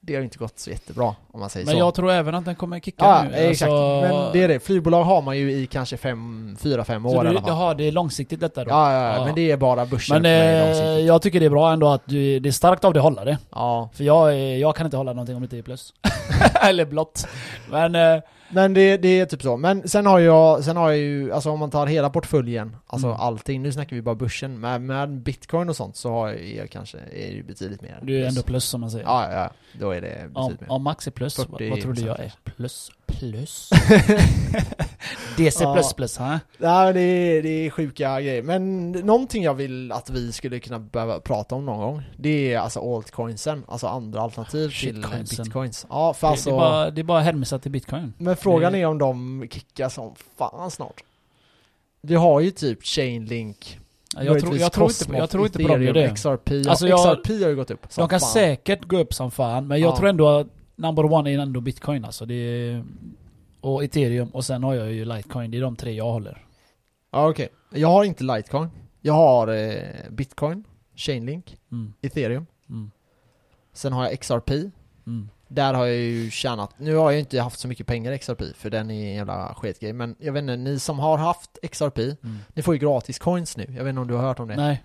Speaker 2: Det har inte gått så jättebra om man säger
Speaker 1: Men
Speaker 2: så.
Speaker 1: jag tror även att den kommer kicka
Speaker 2: ja,
Speaker 1: nu.
Speaker 2: exakt.
Speaker 1: Alltså,
Speaker 2: Men det är det. Flygbolag har man ju i kanske 4-5
Speaker 1: så
Speaker 2: år i
Speaker 1: du,
Speaker 2: alla fall.
Speaker 1: jaha, det är långsiktigt detta då?
Speaker 2: Ja, ja, ja, men det är bara börsen
Speaker 1: Men eh, jag tycker det är bra ändå att du, det är starkt av dig att hålla det.
Speaker 2: Ja.
Speaker 1: För jag, är- jag kan inte hålla någonting om det inte är plus. [LAUGHS] Eller blått. Men eh,
Speaker 2: Men det, det är typ så. Men sen har jag, sen har jag ju, alltså om man tar hela portföljen, alltså
Speaker 1: Mm.
Speaker 2: allting, nu snackar vi bara börsen, med, med bitcoin och sånt så har jag, jag kanske, är det betydligt mer.
Speaker 1: du är
Speaker 2: plus.
Speaker 1: ändå plus som man säger.
Speaker 2: Ja, ja, ja, då är det
Speaker 1: om,
Speaker 2: betydligt mer.
Speaker 1: om Max är plus, vad,
Speaker 2: 40
Speaker 1: vad tror du jag är? Plus? Plus? [LAUGHS] DC
Speaker 2: Ja.
Speaker 1: plus plus, ha?
Speaker 2: Nej, det är, det är sjuka grejer. Men någonting jag vill att vi skulle kunna behöva prata om någon gång, det är alltså altcoinsen, alltså andra alternativ till
Speaker 1: Shitcoinsen.
Speaker 2: bitcoins. Ja, för
Speaker 1: Det,
Speaker 2: alltså,
Speaker 1: det, är bara, det är bara hänvisat till bitcoin.
Speaker 2: men frågan är om de kickar som fan snart. Vi har ju typ Chainlink,
Speaker 1: Ja, Jag tror, jag tror inte, jag tror inte på dem det.
Speaker 2: XRP,
Speaker 1: Alltså jag-
Speaker 2: XRP har ju gått upp som
Speaker 1: De kan
Speaker 2: fan.
Speaker 1: säkert gå upp som fan, men jag
Speaker 2: Ja.
Speaker 1: tror ändå att number one är ändå bitcoin alltså. Det är, och ethereum, och sen har jag ju litecoin. Det är de tre jag håller.
Speaker 2: Ja okej, jag har inte Litecoin Jag har eh, Bitcoin, Chainlink,
Speaker 1: Mm,
Speaker 2: Ethereum
Speaker 1: mm,
Speaker 2: Sen har jag XRP
Speaker 1: mm.
Speaker 2: Där har jag ju tjänat, nu har jag inte haft så mycket pengar i XRP för den är en jävla sketgrej Men jag vet inte, ni som har haft XRP
Speaker 1: Mm.
Speaker 2: Ni får ju gratis coins nu, jag vet inte om du har hört om det?
Speaker 1: Nej.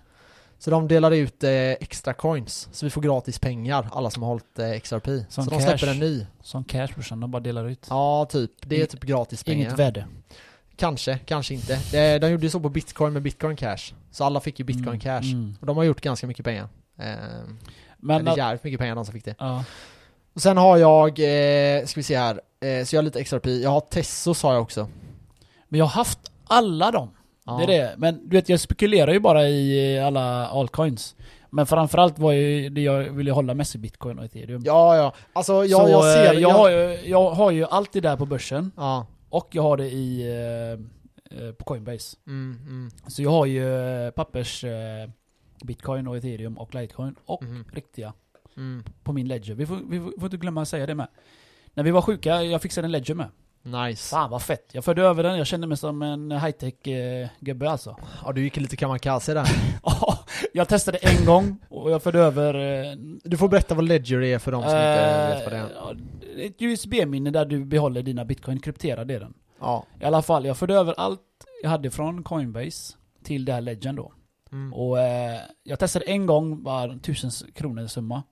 Speaker 2: Så de delar ut eh, extra coins, så vi får gratis pengar alla som har hållit eh, XRP
Speaker 1: Som
Speaker 2: Så de
Speaker 1: cash.
Speaker 2: släpper en ny
Speaker 1: Som cash brorsan, de bara delar ut.
Speaker 2: Ja typ, det är typ gratis pengar
Speaker 1: Inget värde.
Speaker 2: Kanske, kanske inte. De, de gjorde ju så på bitcoin med bitcoin cash. Så alla fick ju bitcoin
Speaker 1: Mm,
Speaker 2: cash.
Speaker 1: mm.
Speaker 2: Och de har gjort ganska mycket pengar. Eh,
Speaker 1: Men
Speaker 2: eller
Speaker 1: att,
Speaker 2: jävligt mycket pengar de som fick det.
Speaker 1: ja.
Speaker 2: Och sen har jag, eh, ska vi se här, eh, så jag har lite XRP. Jag har Tessos har jag också.
Speaker 1: Men jag har haft alla dem.
Speaker 2: Ja.
Speaker 1: Det är det. Men du vet, jag spekulerar ju bara i alla altcoins. Men framförallt var ju det jag ville hålla mest i bitcoin och ethereum.
Speaker 2: Ja, ja. Alltså jag,
Speaker 1: Så,
Speaker 2: jag ser
Speaker 1: eh, jag, har ju, jag har ju allt det där på börsen.
Speaker 2: Ja.
Speaker 1: Och jag har det i eh, eh, på Coinbase.
Speaker 2: Mm, mm,
Speaker 1: Så jag har ju eh, pappers eh, bitcoin och ethereum och litecoin och
Speaker 2: mm,
Speaker 1: riktiga
Speaker 2: mm.
Speaker 1: på min ledger. Vi får, vi får, får inte glömma att säga det med. När vi var sjuka, jag fixade en ledger med.
Speaker 2: Nice.
Speaker 1: Fan vad fett. Jag förde över den, jag kände mig som en high-tech eh, gubbe alltså.
Speaker 2: Ja, du gick lite kamikaze där. [LAUGHS]
Speaker 1: Ja, jag testade en gång och jag förde över... Eh,
Speaker 2: Du får berätta vad Ledger är för de som inte vet vad det är.
Speaker 1: ett USB-minne där du behåller dina bitcoin, krypterad är den.
Speaker 2: Ja.
Speaker 1: I alla fall, jag förde över allt jag hade från Coinbase till det här ledgern då.
Speaker 2: Mm.
Speaker 1: Och eh, jag testade en gång, bara tusen kronor summa.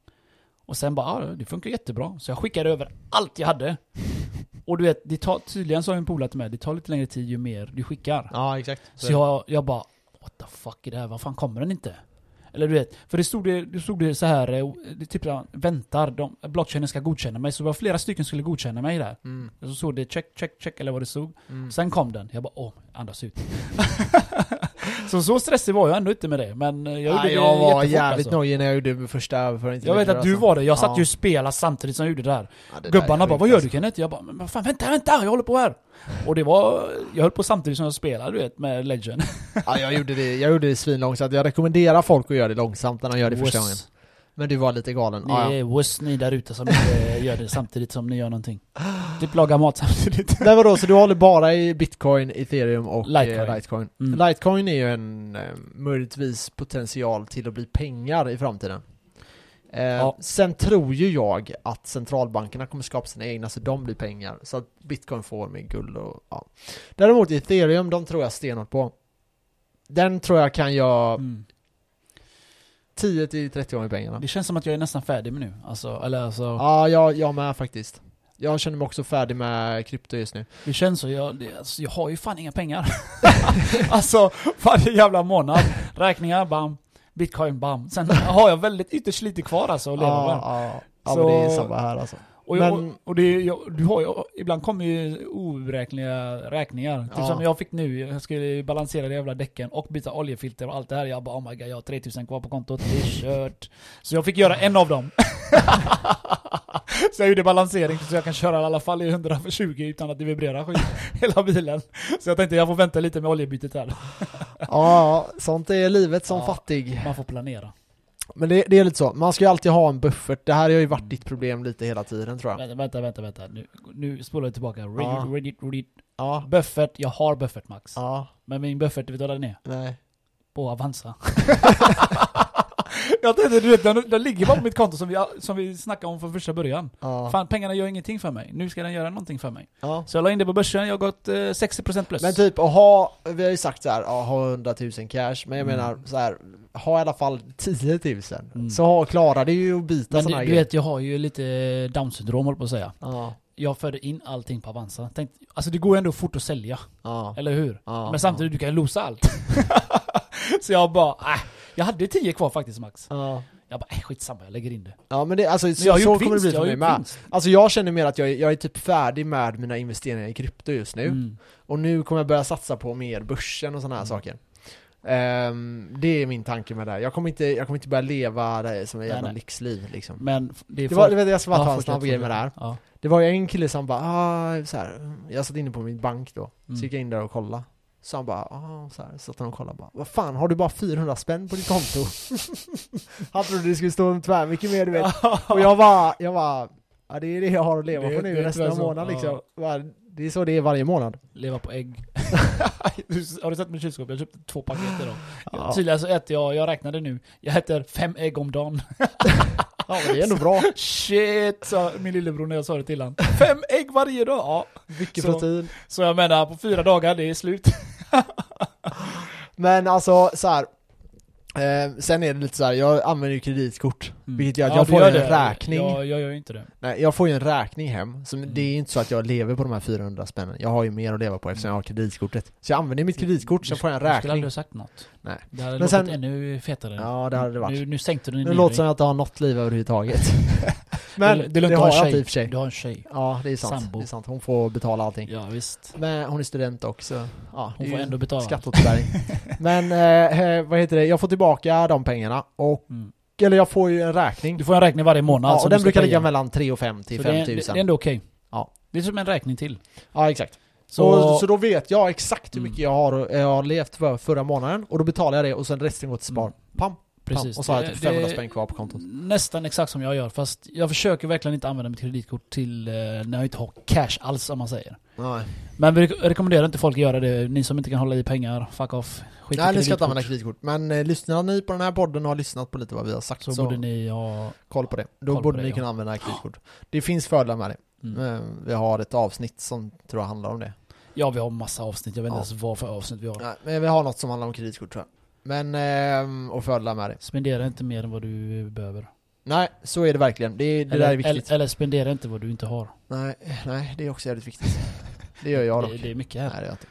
Speaker 1: Och sen bara, ja det funkar jättebra. Så jag skickade över allt jag hade. [LAUGHS] Och du vet, det tar, tydligen sa en polare till mig, det tar lite längre tid ju mer du skickar.
Speaker 2: Ja, exakt.
Speaker 1: Så jag, jag bara, what the fuck är det här? Vad fan kommer den inte? Eller du vet, för det stod det, det, stod det så här, eh, det typ så väntar, de, blockchainen ska godkänna mig. Så det var flera stycken som skulle godkänna mig där.
Speaker 2: Mm,
Speaker 1: så stod det check, check, check eller vad det stod.
Speaker 2: mm.
Speaker 1: Sen kom den, jag bara åh, andas ut. [LAUGHS] [LAUGHS] Så så stressig var jag ändå inte med det, men jag gjorde
Speaker 2: Nej,
Speaker 1: det
Speaker 2: jag var jävligt
Speaker 1: alltså.
Speaker 2: nojig när jag gjorde min första överföring
Speaker 1: Jag vet att du
Speaker 2: alltså.
Speaker 1: var det, jag satt
Speaker 2: Ja.
Speaker 1: ju och spelade samtidigt som jag gjorde det där.
Speaker 2: Ja, det där
Speaker 1: Gubbarna bara 'Vad gör du Kenneth?' Jag bara 'Men vad fan, vänta, vänta, jag håller på här' Och det var, jag höll på samtidigt som jag spelade du vet, med Legend.
Speaker 2: Ja, jag gjorde det, jag gjorde det svinlångsamt. Jag rekommenderar folk att göra det långsamt när de gör det första gången. Men du var lite galen.
Speaker 1: Ni
Speaker 2: Ja, ja.
Speaker 1: är wuss ni där ute som inte [LAUGHS] gör det samtidigt som ni gör någonting. Typ laga mat samtidigt. [LAUGHS]
Speaker 2: Men vadå, så du håller bara i bitcoin, ethereum och
Speaker 1: Litecoin.
Speaker 2: Litecoin? Litecoin.
Speaker 1: Mm.
Speaker 2: Litecoin är ju en eh, möjligtvis potential till att bli pengar i framtiden. Eh,
Speaker 1: Ja.
Speaker 2: Sen tror ju jag att centralbankerna kommer skapa sina egna så de blir pengar. Så att bitcoin får med guld och ja. Däremot ethereum, de tror jag stenhårt på. Den tror jag kan göra
Speaker 1: Mm.
Speaker 2: 10 till 30 gånger pengarna.
Speaker 1: Det känns som att jag är nästan färdig med nu. Alltså, eller alltså,
Speaker 2: Ja, jag, jag med faktiskt. Jag känner mig också färdig med krypto just nu.
Speaker 1: det känns så. Jag, det, alltså, jag har ju fan inga pengar. [LAUGHS] alltså, varje jävla månad. Räkningar, bam. Bitcoin, bam. Sen har jag väldigt ytterst lite kvar alltså att leva
Speaker 2: Ja,
Speaker 1: med.
Speaker 2: ja, ja
Speaker 1: Så-
Speaker 2: men det är samma här alltså.
Speaker 1: Och, jag,
Speaker 2: Men-
Speaker 1: och, det, jag, du har ju, ibland kommer ju oberäkneliga räkningar. Typ
Speaker 2: Ja.
Speaker 1: som jag fick nu, jag skulle balansera de jävla däcken och byta oljefilter och allt det här. Jag bara oh my god, jag har 3000 kvar på kontot, det är kört. Så jag fick göra en av dem. [LAUGHS] så jag gjorde balansering så jag kan köra i alla fall i 120 utan att det vibrerar skit [LAUGHS] hela bilen. Så jag tänkte jag får vänta lite med oljebytet här.
Speaker 2: Ja, sånt är livet som
Speaker 1: Ja.
Speaker 2: fattig.
Speaker 1: Man får planera.
Speaker 2: Men det, det är lite så, man ska ju alltid ha en buffert. Det här har ju varit ditt problem lite hela tiden tror jag.
Speaker 1: Vänta, vänta, vänta, vänta. Nu, nu spolar vi tillbaka.
Speaker 2: Ja.
Speaker 1: read, it, read it.
Speaker 2: Ja,
Speaker 1: Buffert, jag har buffert Max.
Speaker 2: ja,
Speaker 1: Men min buffert, vet du vad den är?
Speaker 2: nej.
Speaker 1: På Avanza. [LAUGHS] jag tänkte, du vet, den, den ligger bara på mitt konto som vi, som vi snackade om från första början.
Speaker 2: Ja.
Speaker 1: Fan, pengarna gör ingenting för mig. Nu ska den göra någonting för mig.
Speaker 2: ja.
Speaker 1: Så jag la in det på börsen, jag har gått eh, 60% plus.
Speaker 2: Men typ att ha, vi har ju sagt så här, ja, ha 100 000 cash, men jag
Speaker 1: Mm.
Speaker 2: menar så här, ha i alla fall 10 000.
Speaker 1: Mm.
Speaker 2: Så ha, klarar det ju att byta
Speaker 1: Men
Speaker 2: sådana här
Speaker 1: du vet, jag har ju lite down syndrom håller på att säga.
Speaker 2: Ja,
Speaker 1: Jag förde in allting på Avanza. Tänk, alltså det går ju ändå fort att sälja,
Speaker 2: ja.
Speaker 1: eller hur?
Speaker 2: ja
Speaker 1: Men samtidigt, du kan ju losa allt. [LAUGHS] så jag bara, äh, jag hade 10 kvar faktiskt Max.
Speaker 2: Ja.
Speaker 1: Jag bara, äh, skitsamma, jag lägger in det.
Speaker 2: Ja men det, alltså så,
Speaker 1: jag
Speaker 2: så kommer det bli för mig med.
Speaker 1: vinst.
Speaker 2: Alltså jag känner mer att jag, jag är typ färdig med mina investeringar i krypto just nu.
Speaker 1: Mm.
Speaker 2: Och nu kommer jag börja satsa på mer börsen och sådana här
Speaker 1: Mm.
Speaker 2: saker. Ehm, det är min tanke med det här. Jag kommer inte, jag kommer inte börja leva det som ett jävla
Speaker 1: nej.
Speaker 2: lyxliv liksom.
Speaker 1: Men det är
Speaker 2: Det var, det var, jag ska bara ta en snabb grej med det här.
Speaker 1: Ja.
Speaker 2: Det var ju en kille som bara, ah, så här, jag satt inne på min bank då,
Speaker 1: Mm.
Speaker 2: så gick jag in där och kollade. Så han bara, ah, så här, satt han och kollade bara, vad fan har du bara 400 spänn på ditt konto? [LAUGHS] han trodde det skulle stå tvär mycket mer du vet. [LAUGHS] Och jag var, jag var, ja det är det jag har att leva
Speaker 1: Det-
Speaker 2: på nu resten av månaden liksom.
Speaker 1: Ja.
Speaker 2: Bara, Det är så det är varje månad.
Speaker 1: Leva på ägg. [LAUGHS] Har du sett mitt kylskåp? Jag köpte två paket idag.
Speaker 2: Ja,
Speaker 1: Tydligen så äter jag, jag räknade nu, jag äter fem ägg om dagen.
Speaker 2: ja men det är ändå bra.
Speaker 1: Shit, sa min lillebror när jag sa det till honom. Fem ägg varje dag! Ja.
Speaker 2: Mycket
Speaker 1: Så-
Speaker 2: protein.
Speaker 1: Så jag menar, på fyra dagar, det är slut. [LAUGHS]
Speaker 2: Men alltså så här. Eh, sen är det lite så här, jag använder ju kreditkort. Vilket gör att
Speaker 1: Ja,
Speaker 2: jag får en
Speaker 1: det.
Speaker 2: räkning.
Speaker 1: Ja, jag gör ju inte det.
Speaker 2: Nej, jag får ju en räkning hem, så
Speaker 1: Mm.
Speaker 2: det är inte så att jag lever på de här 400 spännen. Jag har ju mer att leva på eftersom jag har kreditkortet. Så jag använder mitt kreditkort, sen får jag en
Speaker 1: Du skulle
Speaker 2: räkning.
Speaker 1: aldrig ha sagt något.
Speaker 2: Nej.
Speaker 1: Det hade
Speaker 2: Men
Speaker 1: låtit
Speaker 2: sen-
Speaker 1: ännu fetare.
Speaker 2: Ja, det hade det varit.
Speaker 1: Nu, nu sänkte du
Speaker 2: Det
Speaker 1: ner
Speaker 2: låter som att jag inte har något liv överhuvudtaget. [LAUGHS] Men det,
Speaker 1: det du
Speaker 2: har jag inte i och för sig.
Speaker 1: Du har en tjej.
Speaker 2: Ja, det är sant.
Speaker 1: Sambo.
Speaker 2: Det är sant. Hon får betala allting.
Speaker 1: Ja, visst.
Speaker 2: Men hon är student också. Ja,
Speaker 1: Hon
Speaker 2: det
Speaker 1: får ändå betala.
Speaker 2: Skatteåterbäring. [LAUGHS] Men, eh, eh, vad heter det? Jag får tillbaka de pengarna och,
Speaker 1: Mm.
Speaker 2: eller jag får ju en räkning.
Speaker 1: Du får en räkning varje månad.
Speaker 2: Ja, och den brukar ligga mellan 3 och 5 till
Speaker 1: Så
Speaker 2: 5
Speaker 1: det,
Speaker 2: 000.
Speaker 1: är, det är ändå okej.
Speaker 2: Ja.
Speaker 1: Det är som en räkning till.
Speaker 2: Ja, exakt.
Speaker 1: Så,
Speaker 2: Så, så då vet jag exakt hur
Speaker 1: Mm.
Speaker 2: mycket jag har, jag har levt för förra månaden och då betalar jag det och sen resten går till spar.
Speaker 1: Mm. Precis.
Speaker 2: Och så har jag typ
Speaker 1: Det-
Speaker 2: 500
Speaker 1: det-
Speaker 2: spänn kvar på kontot.
Speaker 1: Nästan exakt som jag gör, fast jag försöker verkligen inte använda mitt kreditkort till eh, när jag inte har cash alls, om man säger.
Speaker 2: Nej,
Speaker 1: Men vi rek- rekommenderar inte folk att göra det. Ni som inte kan hålla i pengar, fuck off. Skit
Speaker 2: Nej ni ska inte använda kreditkort. Men eh, lyssnar ni på den här podden och har lyssnat på lite vad vi har sagt
Speaker 1: Så,
Speaker 2: så,
Speaker 1: borde ni ha...
Speaker 2: koll på det. Då borde
Speaker 1: det,
Speaker 2: ni
Speaker 1: ja.
Speaker 2: kunna använda kreditkort. Det finns fördelar med det.
Speaker 1: Mm.
Speaker 2: Eh, Vi har ett avsnitt som tror jag handlar om det.
Speaker 1: Ja, vi har massa avsnitt. Jag vet inte
Speaker 2: Ja.
Speaker 1: ens vad för avsnitt vi har.
Speaker 2: Nej, men vi har något som handlar om kreditkort tror jag. Men, ehm, och fördelar med det.
Speaker 1: Spendera inte mer än vad du behöver.
Speaker 2: Nej, så är det verkligen. Det, det
Speaker 1: eller,
Speaker 2: där är viktigt.
Speaker 1: Eller, eller spendera inte vad du inte har.
Speaker 2: Nej, nej, det är också jävligt viktigt. Det gör jag dock.
Speaker 1: det, det är mycket här.
Speaker 2: Nej, det gör inte.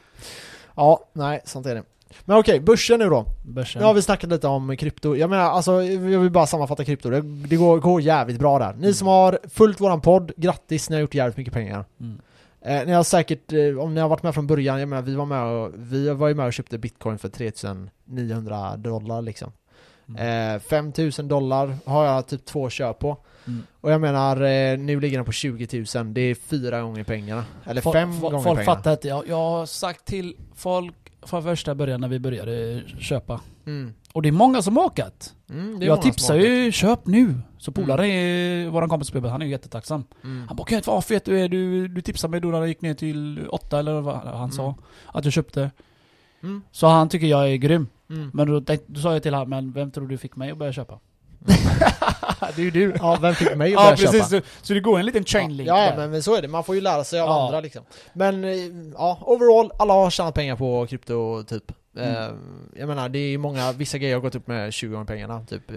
Speaker 2: Ja, nej, sånt är det. Men okej, börsen nu då.
Speaker 1: Börsen.
Speaker 2: Nu har vi snackat lite om krypto. Jag menar, alltså, jag vill bara sammanfatta krypto. Det, det går, går jävligt bra där. Ni
Speaker 1: Mm.
Speaker 2: som har följt våran podd, grattis, ni har gjort jävligt mycket pengar.
Speaker 1: Mm.
Speaker 2: Eh, ni har säkert, eh, om ni har varit med från början, jag menar vi var med och, vi var ju med och köpte bitcoin för 3900 dollar liksom.
Speaker 1: Mm.
Speaker 2: Eh, 5000 dollar har jag typ två köp på.
Speaker 1: Mm.
Speaker 2: Och jag menar, eh, nu ligger den på 20 000, det är fyra gånger pengarna. Eller
Speaker 1: Folk-
Speaker 2: fem gånger
Speaker 1: Folk
Speaker 2: pengarna.
Speaker 1: fattar inte. Jag, jag har sagt till folk från första början när vi började köpa.
Speaker 2: Mm.
Speaker 1: Och det är många som har åkat.
Speaker 2: Mm,
Speaker 1: Jag tipsar ju, köp nu. Så polare, är våran kompis Bubbe, han är ju jättetacksam.
Speaker 2: Mm.
Speaker 1: Han bara vad fet du är, du, du tipsade mig då när jag gick ner till åtta eller vad han
Speaker 2: Mm.
Speaker 1: sa. Att jag köpte.
Speaker 2: Mm.
Speaker 1: Så han tycker jag är grym.
Speaker 2: Mm.
Speaker 1: Men då, då sa jag till honom, men vem tror du fick mig att börja köpa? [LAUGHS] det är ju du.
Speaker 2: Ja, vem fick mig att [LAUGHS]
Speaker 1: Ja
Speaker 2: börja
Speaker 1: precis,
Speaker 2: köpa?
Speaker 1: så, så det går en liten chain link
Speaker 2: Ja, ja
Speaker 1: där.
Speaker 2: men, men så är det, man får ju lära sig av
Speaker 1: Ja.
Speaker 2: andra liksom. Men eh, ja, overall, alla har tjänat pengar på krypto typ.
Speaker 1: Mm.
Speaker 2: Eh, jag menar, det är ju många, vissa grejer har gått upp med 20 gånger pengarna typ. eh,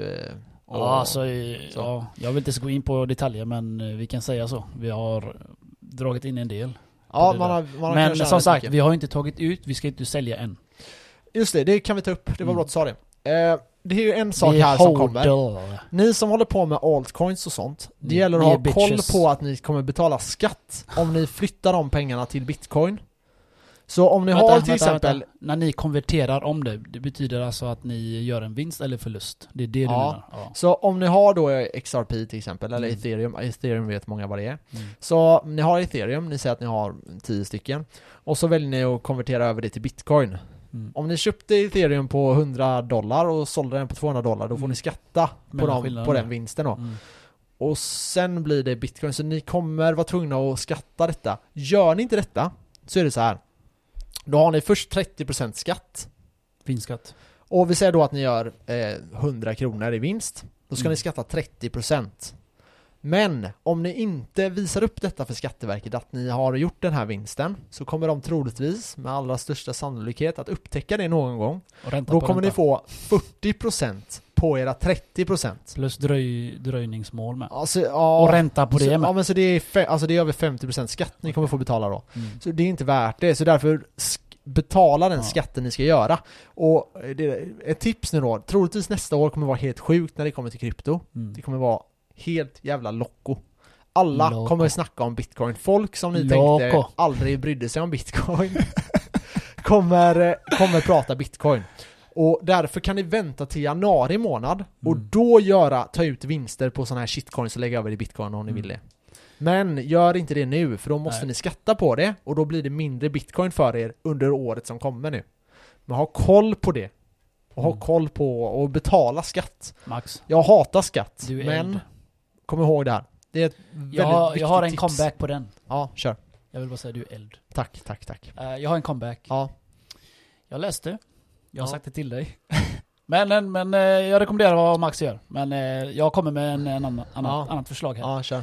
Speaker 2: och-
Speaker 1: Ja, alltså,
Speaker 2: så.
Speaker 1: ja, jag vill inte så gå in på detaljer men eh, vi kan säga så. Vi har dragit in en del.
Speaker 2: ja,
Speaker 1: det
Speaker 2: man
Speaker 1: där.
Speaker 2: har, man har
Speaker 1: Men
Speaker 2: tjäna
Speaker 1: som
Speaker 2: rätt
Speaker 1: sagt,
Speaker 2: mycket.
Speaker 1: vi har inte tagit ut, vi ska inte sälja än.
Speaker 2: Just det, det kan vi ta upp. Det var
Speaker 1: Mm.
Speaker 2: bra att du sa det. Eh, det är ju en sak här som kommer. Ni som håller på med altcoins och sånt, det gäller att ha koll på att ni kommer betala skatt om ni flyttar de pengarna till bitcoin. Så om ni
Speaker 1: Vänta,
Speaker 2: har till
Speaker 1: vänta,
Speaker 2: exempel...
Speaker 1: vänta. När ni konverterar om det, det betyder alltså att ni gör en vinst eller förlust? Det är det du
Speaker 2: Ja.
Speaker 1: menar? Ja.
Speaker 2: Så om ni har då XRP till exempel, eller
Speaker 1: Mm.
Speaker 2: ethereum, ethereum vet många vad det är.
Speaker 1: Mm.
Speaker 2: Så ni har ethereum, ni säger att ni har 10 stycken. Och så väljer ni att konvertera över det till bitcoin.
Speaker 1: Mm.
Speaker 2: Om ni köpte ethereum på 100 dollar och sålde den på 200 dollar, då får
Speaker 1: Mm.
Speaker 2: ni skatta på, dem, på den vinsten då.
Speaker 1: Mm.
Speaker 2: Och sen blir det bitcoin, så ni kommer vara tvungna att skatta detta. Gör ni inte detta, så är det så här. Då har ni först 30% skatt.
Speaker 1: Vinstskatt.
Speaker 2: Och vi säger då att ni gör eh, 100 kronor i vinst. Då ska
Speaker 1: Mm.
Speaker 2: ni skatta 30%. Men om ni inte visar upp detta för Skatteverket att ni har gjort den här vinsten så kommer de troligtvis med allra största sannolikhet att upptäcka det någon gång.
Speaker 1: Och ränta
Speaker 2: Då kommer ni
Speaker 1: ränta.
Speaker 2: få 40% på era 30%.
Speaker 1: Plus dröj, dröjningsmål med.
Speaker 2: Alltså, ja,
Speaker 1: Och ränta på
Speaker 2: så,
Speaker 1: det
Speaker 2: Ja
Speaker 1: med.
Speaker 2: men så det är, fe- alltså det är över 50% skatt ni kommer få betala då.
Speaker 1: Mm.
Speaker 2: Så det är inte värt det, så därför betala den
Speaker 1: Ja.
Speaker 2: skatten ni ska göra. Och eh, det, ett tips nu då, troligtvis nästa år kommer vara helt sjukt när det kommer till krypto.
Speaker 1: Mm.
Speaker 2: Det kommer vara helt jävla locko. Alla
Speaker 1: Loco.
Speaker 2: kommer snacka om bitcoin. Folk som ni
Speaker 1: Loco.
Speaker 2: tänkte aldrig brydde sig om bitcoin [LAUGHS] kommer, kommer prata bitcoin. Och därför kan ni vänta till januari månad och
Speaker 1: Mm.
Speaker 2: då göra, ta ut vinster på sådana här shitcoins och lägga över i bitcoin om ni
Speaker 1: Mm.
Speaker 2: vill det. Men gör inte det nu, för då måste
Speaker 1: Nej.
Speaker 2: ni skatta på det och då blir det mindre bitcoin för er under året som kommer nu. Men ha koll på det. Och ha
Speaker 1: Mm.
Speaker 2: koll på och betala skatt.
Speaker 1: Max.
Speaker 2: Jag hatar skatt,
Speaker 1: Du är
Speaker 2: men
Speaker 1: eld.
Speaker 2: Kom ihåg det här. Det är ett väldigt
Speaker 1: Jag, har- jag har en
Speaker 2: tips.
Speaker 1: comeback på den.
Speaker 2: Ja, kör.
Speaker 1: Jag vill bara säga du är eld.
Speaker 2: Tack, tack, tack.
Speaker 1: Eh, jag har en comeback.
Speaker 2: Ja,
Speaker 1: Jag läste. Jag har
Speaker 2: Ja.
Speaker 1: sagt det till dig. [LAUGHS] men men, eh, jag rekommenderar vad Max gör. Men eh, jag kommer med en, en annan,
Speaker 2: Ja.
Speaker 1: annat förslag här.
Speaker 2: ja, kör.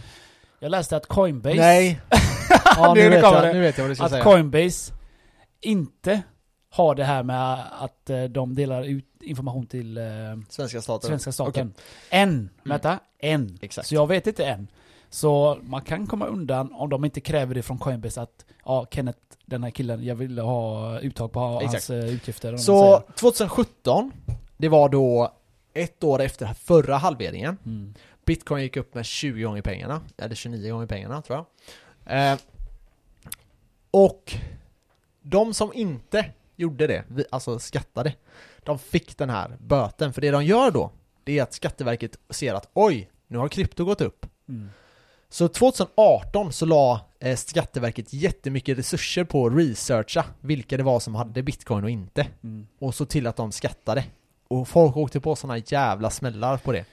Speaker 1: Jag läste att Coinbase,
Speaker 2: Nej! [LAUGHS] ja,
Speaker 1: Nu
Speaker 2: vet jag, nu vet jag vad du ska
Speaker 1: att
Speaker 2: säga.
Speaker 1: Coinbase inte har det här med att de delar ut information till eh,
Speaker 2: Svenska staten.
Speaker 1: svenska staten. Än. Vänta. Än.
Speaker 2: Mm. Exakt.
Speaker 1: Så jag vet inte än. Så man kan komma undan om de inte kräver det från Coinbase att ja, Kenneth, den här killen, jag vill ha uttag på hans
Speaker 2: Exakt.
Speaker 1: eh, utgifter.
Speaker 2: Så
Speaker 1: säger.
Speaker 2: 2017, det var då ett år efter förra halveringen.
Speaker 1: Mm.
Speaker 2: Bitcoin gick upp med 20 gånger pengarna, eller 29 gånger pengarna tror jag. Eh, och de som inte gjorde det, alltså skattade, de fick den här böten. För det de gör då, det är att Skatteverket ser att oj, nu har krypto gått upp.
Speaker 1: Mm.
Speaker 2: Så 2018 så la eh, Skatteverket jättemycket resurser på att researcha vilka det var som hade bitcoin och inte.
Speaker 1: Mm.
Speaker 2: Och så till att de skattade. Och folk åkte på såna jävla smällar på det.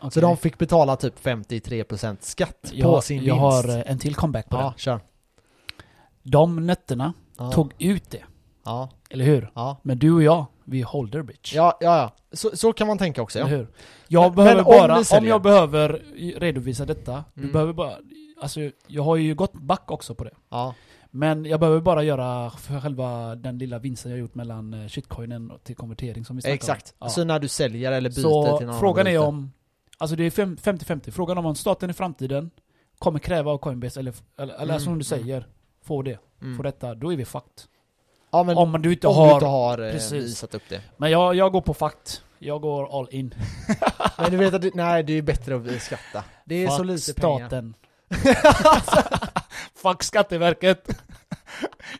Speaker 2: Så
Speaker 1: Okej.
Speaker 2: de fick betala typ 53% skatt
Speaker 1: jag,
Speaker 2: på sin
Speaker 1: jag
Speaker 2: vinst.
Speaker 1: har eh, en till comeback på
Speaker 2: Ja,
Speaker 1: den.
Speaker 2: kör.
Speaker 1: De nötterna
Speaker 2: Ja.
Speaker 1: tog ut det.
Speaker 2: Ja,
Speaker 1: Eller hur?
Speaker 2: ja.
Speaker 1: Men du och jag, vi holder bitch.
Speaker 2: Ja, ja, ja. Så, så kan man tänka också ja.
Speaker 1: Eller hur? Jag
Speaker 2: Men-
Speaker 1: behöver
Speaker 2: men om
Speaker 1: bara, om,
Speaker 2: säljer-
Speaker 1: jag behöver redovisa detta, du
Speaker 2: Mm.
Speaker 1: behöver bara, alltså jag har ju gått back också på det.
Speaker 2: Ja,
Speaker 1: Men jag behöver bara göra för själva den lilla vinsten jag gjort mellan eh, shitcoinen och till konvertering som vi snackade
Speaker 2: exakt.
Speaker 1: om. Ja.
Speaker 2: Så när du säljer eller byter
Speaker 1: Så
Speaker 2: till någon
Speaker 1: frågan
Speaker 2: annan
Speaker 1: är
Speaker 2: valuta.
Speaker 1: om, alltså det är fem- 50-50, frågan om om staten i framtiden kommer kräva av Coinbase eller, eller, eller
Speaker 2: Mm,
Speaker 1: som du
Speaker 2: mm.
Speaker 1: säger, får det,
Speaker 2: Mm.
Speaker 1: får detta, då är vi fucked.
Speaker 2: Ja, men
Speaker 1: om du inte
Speaker 2: om
Speaker 1: har,
Speaker 2: du inte har eh,
Speaker 1: precis.
Speaker 2: visat upp det.
Speaker 1: men jag, jag går på fakt. Jag går all in. [LAUGHS]
Speaker 2: Men du vet att det, nej, det är bättre att skatta. Det är så
Speaker 1: Fuck
Speaker 2: lite pengar.
Speaker 1: staten. [LAUGHS] Fuck Skatteverket!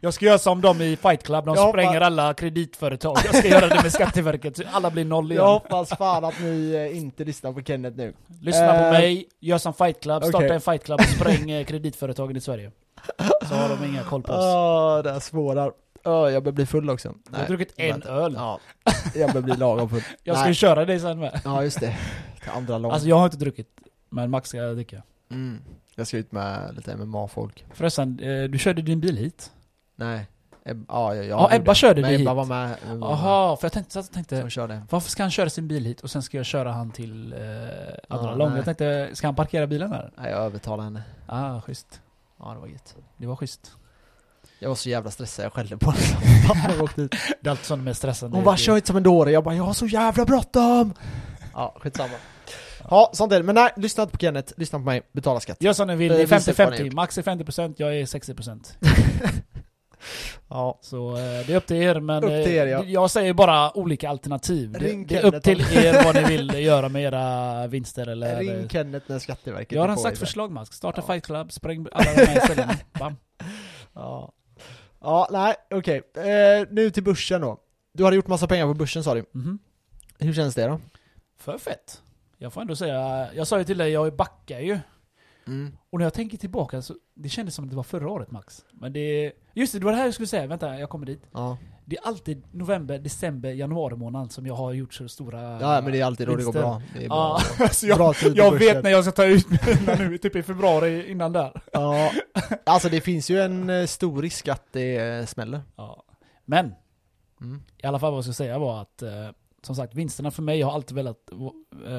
Speaker 1: Jag ska göra som de i Fight Club, de
Speaker 2: Jag hoppas-
Speaker 1: spränger alla kreditföretag. Jag ska göra det med Skatteverket, så alla blir noll igen.
Speaker 2: Jag hoppas fan att ni eh, inte lyssnar på Kenneth nu.
Speaker 1: Lyssna på
Speaker 2: Eh,
Speaker 1: mig, gör som Fight Club, starta
Speaker 2: okej.
Speaker 1: en Fight Club och spräng kreditföretagen i Sverige. Så har de inga koll på oss.
Speaker 2: Åh, det här svårar. Åh, jag börjar bli full också.
Speaker 1: Jag har druckit en öl.
Speaker 2: Ja, [LAUGHS] jag börjar bli lagom full.
Speaker 1: Jag ska ju köra dig sen med.
Speaker 2: Ja, just det. Till andra lång.
Speaker 1: Alltså jag har inte druckit, men Max ska dricka.
Speaker 2: mm. Jag ska ut med lite MMA-folk.
Speaker 1: Förresten, eh, du körde din bil hit?
Speaker 2: Nej. Eb- ja, jag, jag
Speaker 1: Ja, Ebba körde
Speaker 2: Men
Speaker 1: dig
Speaker 2: Ebba
Speaker 1: hit.
Speaker 2: var med. Ebba var
Speaker 1: Jaha, för jag tänkte, jag
Speaker 2: med.
Speaker 1: tänkte
Speaker 2: körde.
Speaker 1: varför ska han köra sin bil hit och sen ska jag köra han till eh, andra
Speaker 2: Ja,
Speaker 1: lång?
Speaker 2: nej.
Speaker 1: Jag tänkte, ska han parkera bilen här?
Speaker 2: Nej, jag övertalade henne.
Speaker 1: Ah, schysst.
Speaker 2: Ja, det var gött.
Speaker 1: Det var schysst.
Speaker 2: Jag var så jävla stressad, jag skällde på henne. [LAUGHS] Fan, jag åkte ut.
Speaker 1: Det är alltid sånt med stressande.
Speaker 2: Hon bara kör inte som en dåre, jag bara jag har så jävla bråttom! Ja, skitsamma. Ja, sånt är det. Men nej, lyssna inte på Kenneth, lyssna på mig, betala skatt.
Speaker 1: Gör som ni vill, det
Speaker 2: Eh,
Speaker 1: är
Speaker 2: visa vad ni
Speaker 1: 50-50.
Speaker 2: gjort.
Speaker 1: Max är 50%, jag är 60%. [LAUGHS]
Speaker 2: Ja.
Speaker 1: Så eh, det är upp till er, men
Speaker 2: Upp till
Speaker 1: eh,
Speaker 2: er, ja.
Speaker 1: jag säger bara olika alternativ.
Speaker 2: Ring
Speaker 1: det är upp till er vad ni [LAUGHS] vill göra med era vinster eller...
Speaker 2: Ring Kenneth när Skatteverket
Speaker 1: jag har
Speaker 2: är
Speaker 1: redan
Speaker 2: på
Speaker 1: sagt
Speaker 2: er.
Speaker 1: förslag Max. Starta
Speaker 2: Ja.
Speaker 1: Fight Club, spräng alla de här ställena. Bam.
Speaker 2: Ja. Ja, nej, okej. Eh, nu till börsen då. Du hade gjort massa pengar på börsen sa du.
Speaker 1: Mhm.
Speaker 2: Hur känns det då?
Speaker 1: För fett. Jag får ändå säga, jag sa ju till dig, jag backar ju.
Speaker 2: Mm.
Speaker 1: Och när jag tänker tillbaka så, det kändes som att det var förra året Max. Men det... Just det, det var det här jag skulle säga. Vänta, jag kommer dit.
Speaker 2: Ja.
Speaker 1: Det är alltid november, december, januari månad som jag har gjort så stora...
Speaker 2: ja, men det är alltid då det går bra. Det bra.
Speaker 1: Ja, [LAUGHS] alltså jag,
Speaker 2: bra
Speaker 1: jag vet när jag ska ta ut [LAUGHS] mina nu, typ i februari innan där.
Speaker 2: Ja, alltså det finns ju en eh, stor risk att det eh, smäller.
Speaker 1: Ja. Men,
Speaker 2: Mm.
Speaker 1: i alla fall vad jag ska säga var att, eh, som sagt, vinsterna för mig har alltid velat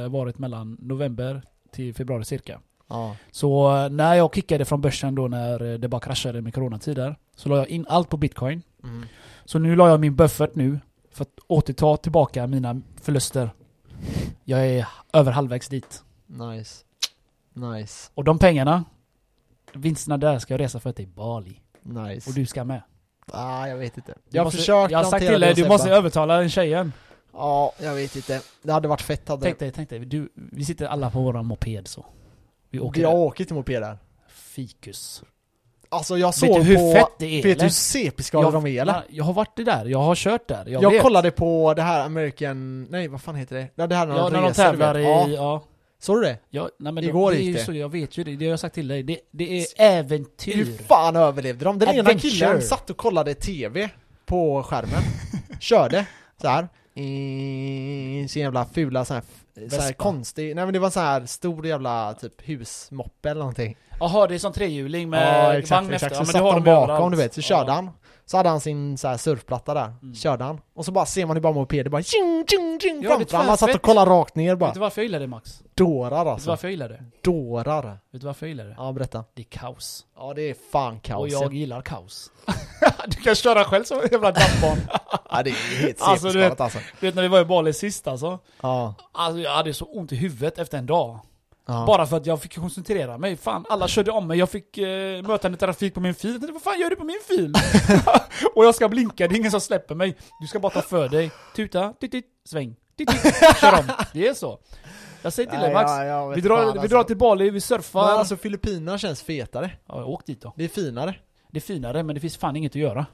Speaker 1: varit mellan november till februari cirka.
Speaker 2: Ja.
Speaker 1: Så när jag kickade från börsen då när det bara kraschade med coronatider, så la jag in allt på bitcoin.
Speaker 2: Mm.
Speaker 1: Så nu la jag min buffert nu för att återta tillbaka mina förluster. Jag är över halvvägs dit.
Speaker 2: Nice. Nice.
Speaker 1: Och de pengarna, vinsterna där ska jag resa för till Bali.
Speaker 2: Nice.
Speaker 1: Och du ska med.
Speaker 2: Ah, jag vet inte.
Speaker 1: Du
Speaker 2: Jag har
Speaker 1: måste,
Speaker 2: försökt
Speaker 1: Jag har sagt till dig, du måste övertala den tjejen.
Speaker 2: Ja, jag vet inte. Det hade varit fett hade
Speaker 1: Tänk dig, tänk dig. Du, vi sitter alla på våran moped så. Vi åker
Speaker 2: Jag
Speaker 1: där.
Speaker 2: åker till mopeder.
Speaker 1: Fikus.
Speaker 2: Alltså jag
Speaker 1: Vet
Speaker 2: såg
Speaker 1: du hur
Speaker 2: på...
Speaker 1: fett det är
Speaker 2: vet du hur CP-skadade de är eller?
Speaker 1: jag, har varit det där, jag har kört där. Jag,
Speaker 2: Jag,
Speaker 1: vet.
Speaker 2: kollade på det här American... Nej, vad fan heter det? Ja, det här när
Speaker 1: Ja,
Speaker 2: de
Speaker 1: när de tävlar i...
Speaker 2: vet.
Speaker 1: Ja.
Speaker 2: Ja. Såg du det?
Speaker 1: Ja, nej, men
Speaker 2: Igår
Speaker 1: det, det
Speaker 2: gick det.
Speaker 1: Så, jag vet ju det, det har jag sagt till dig. Det, det är äventyr.
Speaker 2: Hur fan överlevde de? Den ena
Speaker 1: Adventure.
Speaker 2: killen satt och kollade TV på skärmen. Körde så här. I sin jävla fula så här, så här
Speaker 1: Vespa.
Speaker 2: konstig, nej men det var så här stor jävla typ husmoppe eller någonting.
Speaker 1: Jaha, det är som trehjuling med
Speaker 2: ja exakt,
Speaker 1: vagn
Speaker 2: exakt.
Speaker 1: efter.
Speaker 2: Så
Speaker 1: Ja, men det
Speaker 2: satt
Speaker 1: har
Speaker 2: de bakom du vet, så körde
Speaker 1: ja.
Speaker 2: han. Så hade han sin så här surfplatta där,
Speaker 1: Mm.
Speaker 2: körde han. Och så bara ser man hur bara mopeder bara tjing, tjing, tjing
Speaker 1: Ja,
Speaker 2: framför han. Satt och kollade rakt ner
Speaker 1: Vet
Speaker 2: bara.
Speaker 1: du varför jag gillar det Max? Vet
Speaker 2: Dårar
Speaker 1: du
Speaker 2: alltså.
Speaker 1: varför jag gillar det?
Speaker 2: Dårar.
Speaker 1: Vet du varför jag gillar det?
Speaker 2: Ja, berätta.
Speaker 1: Det är kaos.
Speaker 2: Ja, det är fan
Speaker 1: Och
Speaker 2: kaos.
Speaker 1: jag gillar kaos. [LAUGHS] du kan köra själv som en jävla dampbarn. [LAUGHS]
Speaker 2: Ja, det är helt
Speaker 1: Alltså, du
Speaker 2: CP-skadat alltså.
Speaker 1: du vet när vi var i Bali sist alltså.
Speaker 2: Ja.
Speaker 1: Alltså jag hade så ont i huvudet efter en dag.
Speaker 2: Ja.
Speaker 1: Bara för att jag fick koncentrera mig. Fan, alla körde om mig. Jag fick eh, mötande trafik på min fil. Jag tänkte, vad fan gör du på min fil? [LAUGHS] och jag ska blinka, det är ingen som släpper mig. Du ska bara ta för dig. Tuta, tit, tit, sväng, tit, tit, kör om. Det är så. Jag säger till dig Max.
Speaker 2: Ja,
Speaker 1: vi, drar,
Speaker 2: fan,
Speaker 1: vi
Speaker 2: alltså.
Speaker 1: drar till Bali, vi surfar.
Speaker 2: Men alltså Filippinerna känns fetare.
Speaker 1: Ja, åk dit då.
Speaker 2: Det är finare.
Speaker 1: Det är finare, men det finns fan inget att göra.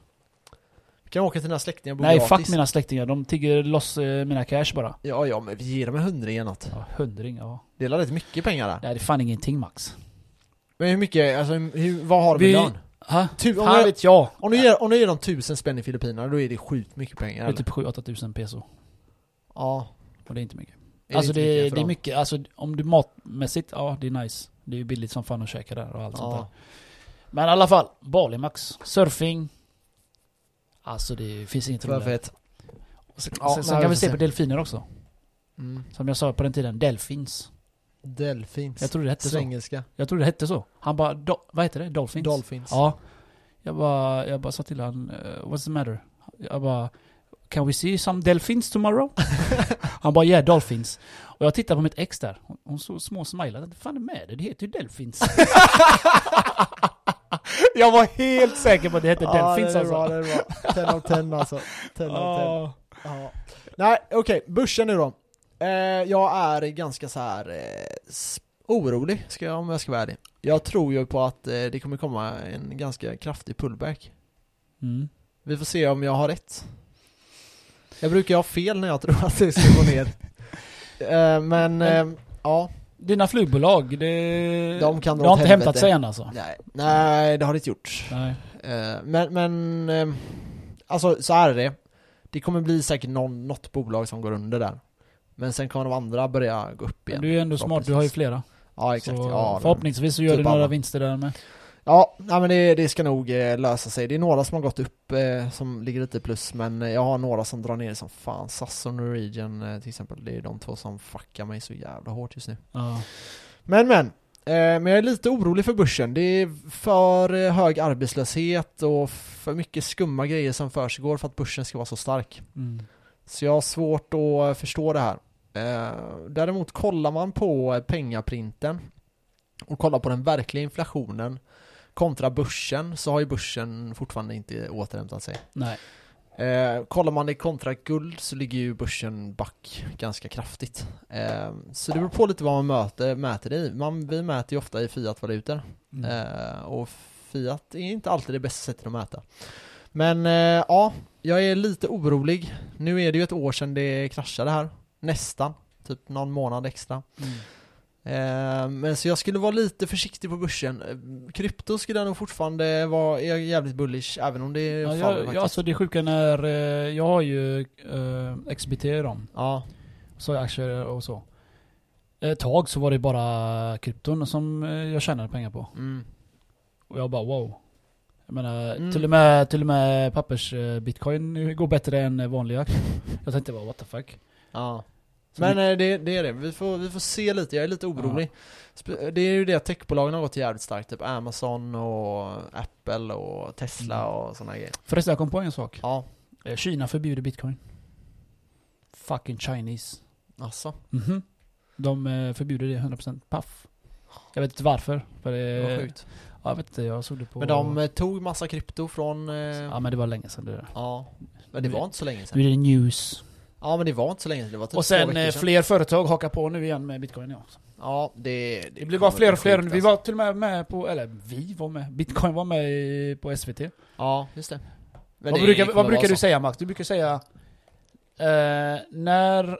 Speaker 2: Kan åka till dina släktingar och bo
Speaker 1: Nej,
Speaker 2: gratis.
Speaker 1: fuck mina släktingar. De tigger loss eh, mina cash bara.
Speaker 2: Ja, ja, men vi ger dem en hundring eller något.
Speaker 1: Ja, hundring, ja.
Speaker 2: Det är rätt mycket pengar där.
Speaker 1: Nej, det är fan ingenting Max.
Speaker 2: Men hur mycket, alltså hur, vad har de i lön?
Speaker 1: Ha?
Speaker 2: Tu, om,
Speaker 1: Fan
Speaker 2: du,
Speaker 1: vet jag.
Speaker 2: om, du ger, om du ger dem tusen spänn i Filippinerna, då är det sjukt mycket pengar
Speaker 1: Det är
Speaker 2: eller?
Speaker 1: typ 7-8 tusen peso.
Speaker 2: Ja.
Speaker 1: Och det är inte mycket.
Speaker 2: Är
Speaker 1: alltså
Speaker 2: inte
Speaker 1: det,
Speaker 2: mycket för
Speaker 1: det är
Speaker 2: dem?
Speaker 1: mycket, alltså om du matmässigt, ja det är nice. Det är ju billigt som fan att käka där och allt sånt där.
Speaker 2: Ja.
Speaker 1: Men i alla fall, Bali Max. Surfing. Alltså det finns inget roligare. Sen,
Speaker 2: Ja,
Speaker 1: sen, sen kan vi se på delfiner också.
Speaker 2: Mm.
Speaker 1: Som jag sa på den tiden, delfins.
Speaker 2: Delfins.
Speaker 1: Jag trodde det hette så.
Speaker 2: Svengelska.
Speaker 1: Jag trodde det hette så. Han bara, do, vad heter det? Dolphins?
Speaker 2: Dolphins.
Speaker 1: Ja. Jag bara, jag bara sa till han, eh, what's the matter? Jag bara, can we see some delphins tomorrow? [LAUGHS] han bara, yeah dolphins. Och jag tittade på mitt ex där, hon, hon så små smilade. Vad fan är med det? Det heter ju delphins. [LAUGHS] [LAUGHS] jag var helt säker på att det hette
Speaker 2: Ja,
Speaker 1: delphins
Speaker 2: det är
Speaker 1: alltså.
Speaker 2: bra, det är bra. 10 av 10 alltså. 10 av 10.
Speaker 1: Ja.
Speaker 2: Ja. Nej, okej, börsen nu då. Eh, jag är ganska så här eh, orolig, ska jag, om jag ska vara ärlig. Jag tror ju på att eh, det kommer komma en ganska kraftig pullback.
Speaker 1: Mm.
Speaker 2: Vi får se om jag har rätt. Jag brukar ha fel när jag tror att det ska gå ner. [LAUGHS] Eh, men, eh, ja.
Speaker 1: Dina flygbolag, det,
Speaker 2: De kan
Speaker 1: det har inte
Speaker 2: helvete.
Speaker 1: hämtat sig än alltså?
Speaker 2: Nej, nej, det har det inte gjort.
Speaker 1: Nej.
Speaker 2: Eh, men, men, eh, alltså så här är det. Det kommer bli säkert någon, något bolag som går under där. Men sen kommer de andra börja gå upp igen.
Speaker 1: Men du är ändå smart, du har ju flera.
Speaker 2: Ja, exakt.
Speaker 1: Så
Speaker 2: ja,
Speaker 1: förhoppningsvis så gör
Speaker 2: typ
Speaker 1: du några
Speaker 2: alla.
Speaker 1: vinster där med.
Speaker 2: Ja, nej, men det, det ska nog eh, lösa sig. Det är några som har gått upp eh, som ligger lite plus, men eh, jag har några som drar ner som fan. SAS och Norwegian eh, till exempel. Det är de två som fuckar mig så jävla hårt just nu.
Speaker 1: Ja.
Speaker 2: Men men, eh, men jag är lite orolig för börsen. Det är för hög arbetslöshet och för mycket skumma grejer som försiggår för att börsen ska vara så stark.
Speaker 1: Mm.
Speaker 2: Så jag har svårt att förstå det här. Däremot kollar man på pengaprinten och kollar på den verkliga inflationen kontra börsen så har ju börsen fortfarande inte återhämtat sig.
Speaker 1: Nej.
Speaker 2: Eh, kollar man det kontra guld så ligger ju börsen back ganska kraftigt. Eh, så det beror på lite vad man möter, mäter det i. Man, vi mäter ju ofta i fiat-valutor.
Speaker 1: Mm.
Speaker 2: Eh, och Fiat är inte alltid det bästa sättet att mäta. Men eh, ja, jag är lite orolig. Nu är det ju ett år sedan det kraschade här. Nästan. Typ någon månad extra.
Speaker 1: Mm.
Speaker 2: Eh, men så jag skulle vara lite försiktig på börsen. Eh, Krypto skulle jag nog fortfarande vara jävligt bullish, även om det är
Speaker 1: Ja,
Speaker 2: faller
Speaker 1: jag,
Speaker 2: faktiskt.
Speaker 1: ja, alltså det sjuka när, eh, jag har ju eh, XBT i dem.
Speaker 2: Ja,
Speaker 1: Så aktier och så. Ett tag så var det bara krypton som jag tjänade pengar på.
Speaker 2: mm.
Speaker 1: Och jag bara wow. Jag menar,
Speaker 2: Mm.
Speaker 1: till och med, till och med pappers bitcoin går bättre än vanliga. [LAUGHS] Jag tänkte bara what the fuck.
Speaker 2: ja.
Speaker 1: Så
Speaker 2: Men
Speaker 1: det-
Speaker 2: eh, det, det är det, vi får, vi får se lite, jag är lite orolig. Spe- Det är ju det att techbolagen har gått jävligt starkt, typ Amazon och Apple och Tesla
Speaker 1: Mm.
Speaker 2: och sådana grejer.
Speaker 1: Förresten jag kom på en sak.
Speaker 2: Ja,
Speaker 1: Eh, Kina förbjuder bitcoin. Fucking Chinese.
Speaker 2: alltså.
Speaker 1: Mhm. De eh, förbjuder det 100% paff. Jag vet inte varför. För
Speaker 2: Det var sjukt.
Speaker 1: Ja, jag vet inte, jag såg det på...
Speaker 2: Men de tog massa krypto från...
Speaker 1: Ja men det var länge sedan det där.
Speaker 2: ja. Men det var inte så länge
Speaker 1: Nu
Speaker 2: sedan.
Speaker 1: är det news.
Speaker 2: Ja men det var inte så länge det var typ
Speaker 1: och sen eh, fler företag hakar på nu igen med bitcoin ja.
Speaker 2: Ja, det...
Speaker 1: Det blir bara fler och fler.
Speaker 2: sjukt,
Speaker 1: Vi
Speaker 2: alltså.
Speaker 1: var till och med med på, eller vi var med, bitcoin var med på SVT.
Speaker 2: Ja, just det. Men
Speaker 1: vad
Speaker 2: det
Speaker 1: brukar, vad brukar du
Speaker 2: så.
Speaker 1: säga Max? Du brukar säga eh, när, när,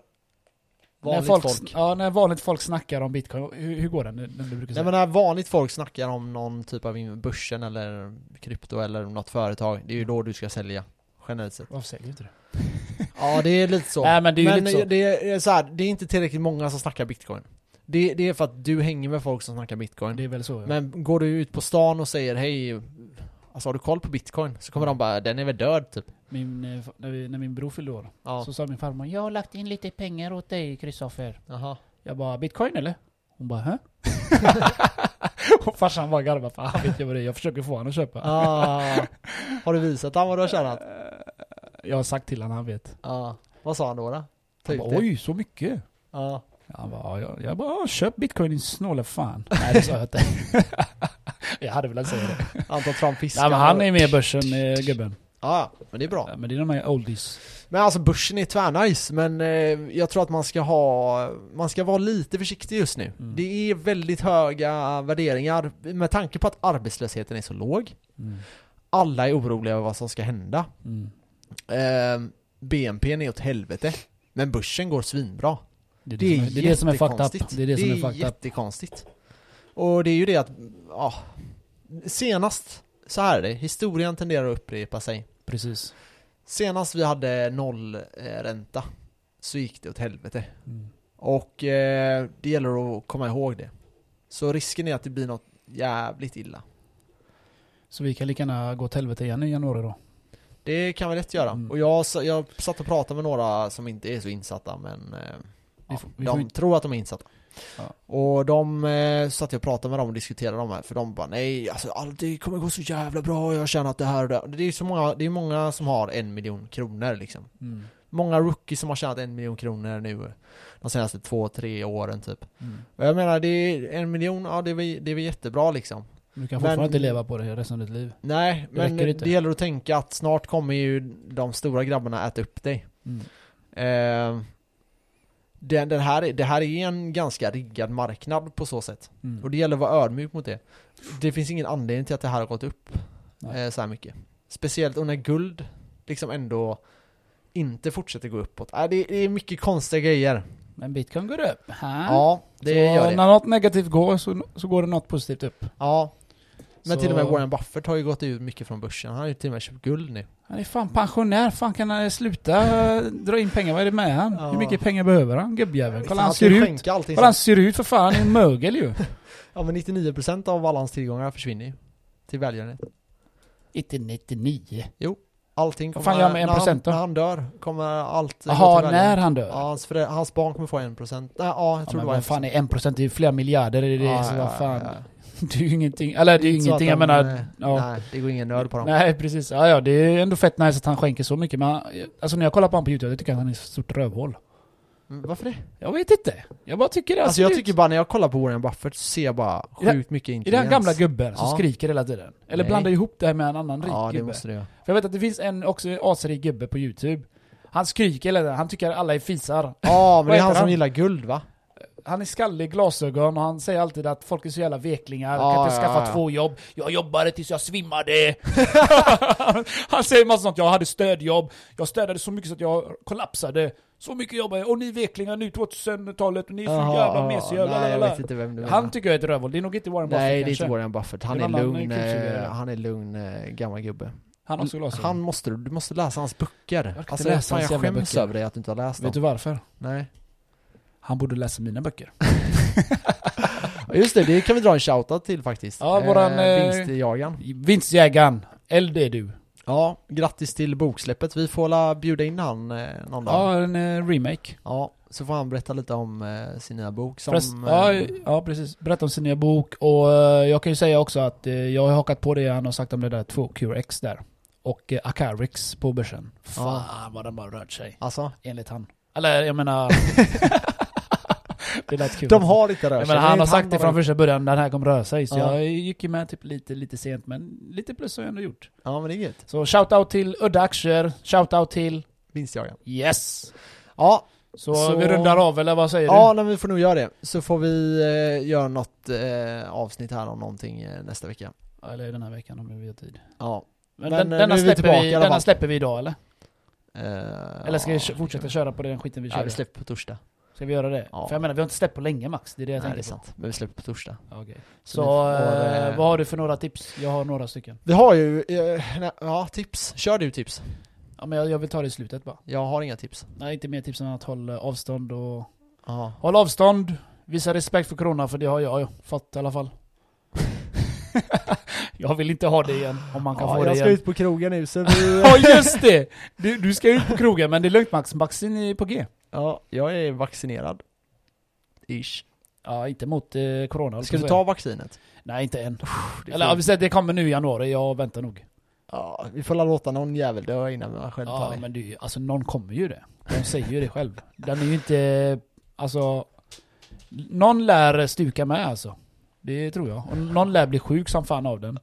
Speaker 2: Vanligt
Speaker 1: folk,
Speaker 2: folk.
Speaker 1: Ja, när vanligt folk snackar om bitcoin, hur, hur går den? när du brukar
Speaker 2: Nej
Speaker 1: säga?
Speaker 2: men när vanligt folk snackar om någon typ av börsen eller krypto eller något företag, det är ju då du ska sälja. Generellt sett.
Speaker 1: Varför säger du inte det? [LAUGHS]
Speaker 2: Ja det är lite så.
Speaker 1: Nej men det är ju lite så.
Speaker 2: det är så här, det är inte tillräckligt många som snackar bitcoin. Det, det är för att du hänger med folk som snackar bitcoin.
Speaker 1: Det är väl så ja.
Speaker 2: Men går du ut på stan och säger hej, alltså har du koll på bitcoin? Så kommer de bara, den är väl död typ.
Speaker 1: Min, eh, när, vi, när min bror fyllde år,
Speaker 2: Ja.
Speaker 1: så sa min farmor Jag har lagt in lite pengar åt dig Kristoffer. Jag bara, bitcoin eller? Hon bara, hä? [LAUGHS] och farsan bara garvade för han vet ju vad det är, jag försöker få honom att köpa.
Speaker 2: Ah, har du visat han vad du har tjänat?
Speaker 1: Jag har sagt till honom, han vet.
Speaker 2: Ja. Vad sa han då? då?
Speaker 1: Han
Speaker 2: ut
Speaker 1: bara, oj, så mycket?
Speaker 2: Ja.
Speaker 1: Han bara, ja, jag, jag bara, köp bitcoin din snåla fan. [LAUGHS] Nej det sa jag inte. [LAUGHS] jag hade velat säga det.
Speaker 2: Han tar fram fisken.
Speaker 1: Nej men han är med i börsen, eh, gubben.
Speaker 2: Ja, men det är bra.
Speaker 1: Men det är de här oldies.
Speaker 2: Men alltså börsen är tvärnice, men eh, jag tror att man ska ha, man ska vara lite försiktig just nu.
Speaker 1: Mm.
Speaker 2: Det är väldigt höga värderingar med tanke på att arbetslösheten är så låg.
Speaker 1: Mm.
Speaker 2: Alla är oroliga över vad som ska hända.
Speaker 1: Mm.
Speaker 2: Eh, BNP är åt helvete. Men börsen går svinbra.
Speaker 1: Det är
Speaker 2: Det
Speaker 1: det,
Speaker 2: är,
Speaker 1: som är, det, är det som är fucked up. Det är det som är fucked up.
Speaker 2: jättekonstigt. Och det är ju det att, ja, senast, så här är det, historien tenderar att upprepa sig.
Speaker 1: Precis.
Speaker 2: Senast vi hade noll eh, ränta så gick det åt helvete.
Speaker 1: Mm.
Speaker 2: Och eh, det gäller att komma ihåg det. Så risken är att det blir något jävligt illa.
Speaker 1: Så vi kan lika gärna gå åt helvete igen i januari då.
Speaker 2: Det kan vi lätt göra.
Speaker 1: Mm.
Speaker 2: Och jag, jag satt och pratade med några som inte är så insatta men eh, ja,
Speaker 1: får-
Speaker 2: de
Speaker 1: inte-
Speaker 2: tror att de är insatta.
Speaker 1: Ja.
Speaker 2: Och de eh, satt jag och pratade med dem och diskuterade de här för de bara nej alltså allt det kommer gå så jävla bra jag känner att det här och det Det är så många, det är många som har en miljon kronor liksom.
Speaker 1: Mm.
Speaker 2: Många rookies som har tjänat en miljon kronor nu de senaste två, tre åren typ.
Speaker 1: Mm.
Speaker 2: Och jag menar, det är en miljon, ja det är det är jättebra liksom.
Speaker 1: Du kan
Speaker 2: Men-
Speaker 1: fortfarande inte leva på det resten av ditt liv.
Speaker 2: Nej,
Speaker 1: Det
Speaker 2: men det gäller att tänka att snart kommer ju de stora grabbarna äta upp dig.
Speaker 1: Mm.
Speaker 2: Eh, den, den här, är- det här är en ganska riggad marknad på så sätt.
Speaker 1: Mm.
Speaker 2: Och det gäller att vara ödmjuk mot det. Det finns ingen anledning till att det här har gått upp eh, så här mycket. Speciellt och när guld liksom ändå inte fortsätter gå uppåt. Äh, det, det är mycket konstiga grejer.
Speaker 1: Men bitcoin går upp. Ha?
Speaker 2: Ja, det
Speaker 1: så
Speaker 2: gör det.
Speaker 1: när något negativt går så, så går det något positivt upp.
Speaker 2: Ja. Men
Speaker 1: Så-
Speaker 2: till och med Warren Buffett har ju gått ut mycket från börsen. Han har ju till och med köpt guld nu.
Speaker 1: Han är fan pensionär, fan kan han sluta eh, dra in pengar? Vad är det med han?
Speaker 2: Ja.
Speaker 1: Hur mycket pengar behöver han, gubbjäveln? Kolla han
Speaker 2: han
Speaker 1: ser ut.
Speaker 2: allting
Speaker 1: Kolla han
Speaker 2: sen.
Speaker 1: ser ut för fan, han är en mögel ju. [LAUGHS]
Speaker 2: Ja men 99% av alla hans tillgångar försvinner ju. Till välgörenhet.
Speaker 1: Inte 99.
Speaker 2: Allting
Speaker 1: Vad
Speaker 2: kommer...
Speaker 1: fan gör han med
Speaker 2: när han-
Speaker 1: 1% då?
Speaker 2: När han dör kommer allt
Speaker 1: Jaha, när han dör?
Speaker 2: Ja, hans, hans barn kommer få 1%. Nej, ja, jag
Speaker 1: Ja,
Speaker 2: tror
Speaker 1: men
Speaker 2: det var
Speaker 1: vad fan
Speaker 2: 1%.
Speaker 1: är 1%? Det är ju flera miljarder i det,
Speaker 2: Ja,
Speaker 1: så
Speaker 2: ja,
Speaker 1: vad fan.
Speaker 2: Ja, [LAUGHS] ja.
Speaker 1: Det är ju ingenting, eller det är ju ingenting, jag
Speaker 2: de,
Speaker 1: menar...
Speaker 2: eh,
Speaker 1: Ja.
Speaker 2: Nej, det går ingen nöd på dem.
Speaker 1: Nej precis, ja, ja det är ändå fett nice att han skänker så mycket men han- alltså när jag kollar på honom på youtube, jag tycker att han är ett stort rövhål.
Speaker 2: Mm, Varför det?
Speaker 1: Jag vet inte. Jag bara tycker det.
Speaker 2: Alltså jag
Speaker 1: ser
Speaker 2: tycker bara när jag kollar på Warren Buffett så ser jag bara
Speaker 1: det-
Speaker 2: sjukt mycket
Speaker 1: Är det
Speaker 2: intelligens.
Speaker 1: han gamla gubben som
Speaker 2: Ja.
Speaker 1: skriker hela tiden? Eller
Speaker 2: Nej.
Speaker 1: blandar ihop det här med en annan rik
Speaker 2: Ja, det
Speaker 1: gubbe?
Speaker 2: måste det göra.
Speaker 1: För jag vet att det finns en också asrik gubbe på youtube. Han skriker hela tiden, han tycker alla är fisar.
Speaker 2: Ja, men det är
Speaker 1: heter
Speaker 2: han som
Speaker 1: han?
Speaker 2: gillar guld va?
Speaker 1: Han är skallig, glasögon och han säger alltid att folk är så jävla veklingar,
Speaker 2: Ja,
Speaker 1: kan inte skaffa
Speaker 2: ja.
Speaker 1: två jobb. Jag jobbade tills jag svimmade. [LAUGHS] han säger massa sånt, jag hade stödjobb, jag städade så mycket så att jag kollapsade. Så mycket jag, och ni veklingar nu 2000-talet, och ni är så jävla mesiga.
Speaker 2: Nej, jag
Speaker 1: lalala."
Speaker 2: vet inte vem du menar.
Speaker 1: Han tycker jag är ett rövhål, det är nog inte Warren Buffett
Speaker 2: Nej, det är
Speaker 1: kanske.
Speaker 2: inte Warren Buffett. Han
Speaker 1: Det
Speaker 2: är lugn, eh, han är lugn eh, gammal gubbe.
Speaker 1: Han glasögon.
Speaker 2: Han måste, du måste läsa hans böcker.
Speaker 1: inte
Speaker 2: Alltså,
Speaker 1: läsa
Speaker 2: fan, jag skäms
Speaker 1: böcker.
Speaker 2: över dig att du inte har läst
Speaker 1: Vet du
Speaker 2: dem.
Speaker 1: varför?
Speaker 2: Nej.
Speaker 1: Han borde läsa mina böcker. [LAUGHS]
Speaker 2: Ja, Just det, det kan vi dra en shoutout till faktiskt.
Speaker 1: Ja, våran, eh,
Speaker 2: Vinstjagaren.
Speaker 1: Vinstjägaren, Eld är du.
Speaker 2: Ja, grattis till boksläppet. Vi får la bjuda in han eh, någon dag.
Speaker 1: Ja, en eh, remake.
Speaker 2: Ja, så får han berätta lite om eh, sin nya bok som...
Speaker 1: Förrest,
Speaker 2: eh,
Speaker 1: ja, ja, precis. Berätta om sin nya bok och eh, jag kan ju säga också att eh, jag har hakat på det han har sagt om det där 2 X där. Och uh, Acarix på börsen. Fan vad den bara rört sig.
Speaker 2: Alltså,
Speaker 1: Enligt han. Eller jag menar... [LAUGHS] det lät kul.
Speaker 2: de har inte rört sig.
Speaker 1: menar, han har sagt det från första början, den här kommer röra sig. Så
Speaker 2: Ja.
Speaker 1: jag gick ju med typ lite, lite sent, men lite plus har jag ändå gjort.
Speaker 2: Ja, men det är gött.
Speaker 1: Så shout-out till Udda Aktier, shout-out till
Speaker 2: Vinstjagaren.
Speaker 1: Yes!
Speaker 2: Ja,
Speaker 1: Så,
Speaker 2: Så-
Speaker 1: vi rundar av, eller vad säger
Speaker 2: ja
Speaker 1: du?
Speaker 2: nej, vi får nog göra det. Så får vi eh, göra något eh, avsnitt här om någonting eh, nästa vecka.
Speaker 1: Eller den här veckan om vi har tid.
Speaker 2: Ja.
Speaker 1: Men,
Speaker 2: Men,
Speaker 1: den,
Speaker 2: eh,
Speaker 1: denna,
Speaker 2: vi
Speaker 1: släpper vi, denna släpper vi idag eller?
Speaker 2: Eh,
Speaker 1: Eller ska vi
Speaker 2: ja,
Speaker 1: fortsätta köra på den skiten vi
Speaker 2: Ja,
Speaker 1: körde?
Speaker 2: vi släpper på torsdag.
Speaker 1: Ska vi göra det?
Speaker 2: Ja.
Speaker 1: För jag menar, vi har inte släppt på länge Max, det är det jag
Speaker 2: Nej, det är
Speaker 1: tänker på.
Speaker 2: sant. Men vi släpper på torsdag.
Speaker 1: Okej.
Speaker 2: Så
Speaker 1: Så,
Speaker 2: får,
Speaker 1: eh,
Speaker 2: eh,
Speaker 1: vad har du för några tips? Jag har några stycken.
Speaker 2: Vi har ju, eh, ja tips. Kör du tips.
Speaker 1: Ja men jag, jag vill ta det i slutet bara.
Speaker 2: Jag har inga tips.
Speaker 1: Nej, inte mer tips än att hålla avstånd och...
Speaker 2: Ja.
Speaker 1: Håll avstånd, visa respekt för corona, för det har jag ju fått i alla fall. [LAUGHS] jag vill inte ha det igen, om man kan
Speaker 2: ja,
Speaker 1: få det
Speaker 2: jag ska
Speaker 1: igen.
Speaker 2: ut på krogen nu så [LAUGHS] vi...
Speaker 1: Ja just det! Du, du ska ut på krogen, men det är lugnt Max, vaccin är på G.
Speaker 2: ja, jag är vaccinerad. Ish.
Speaker 1: Ja, inte mot eh, corona
Speaker 2: Ska du ta vaccinet?
Speaker 1: Nej, inte än.
Speaker 2: Det
Speaker 1: Eller ja, vi säger, det kommer nu i januari, jag väntar nog.
Speaker 2: Ja, vi får låta någon jävel dö innan man själv tar
Speaker 1: Ja,
Speaker 2: det.
Speaker 1: men det, är ju- alltså någon kommer ju det. De säger ju det själv. Den är ju inte, alltså... Någon lär stuka med alltså. Det tror jag. Och någon lär bli sjuk som fan av den.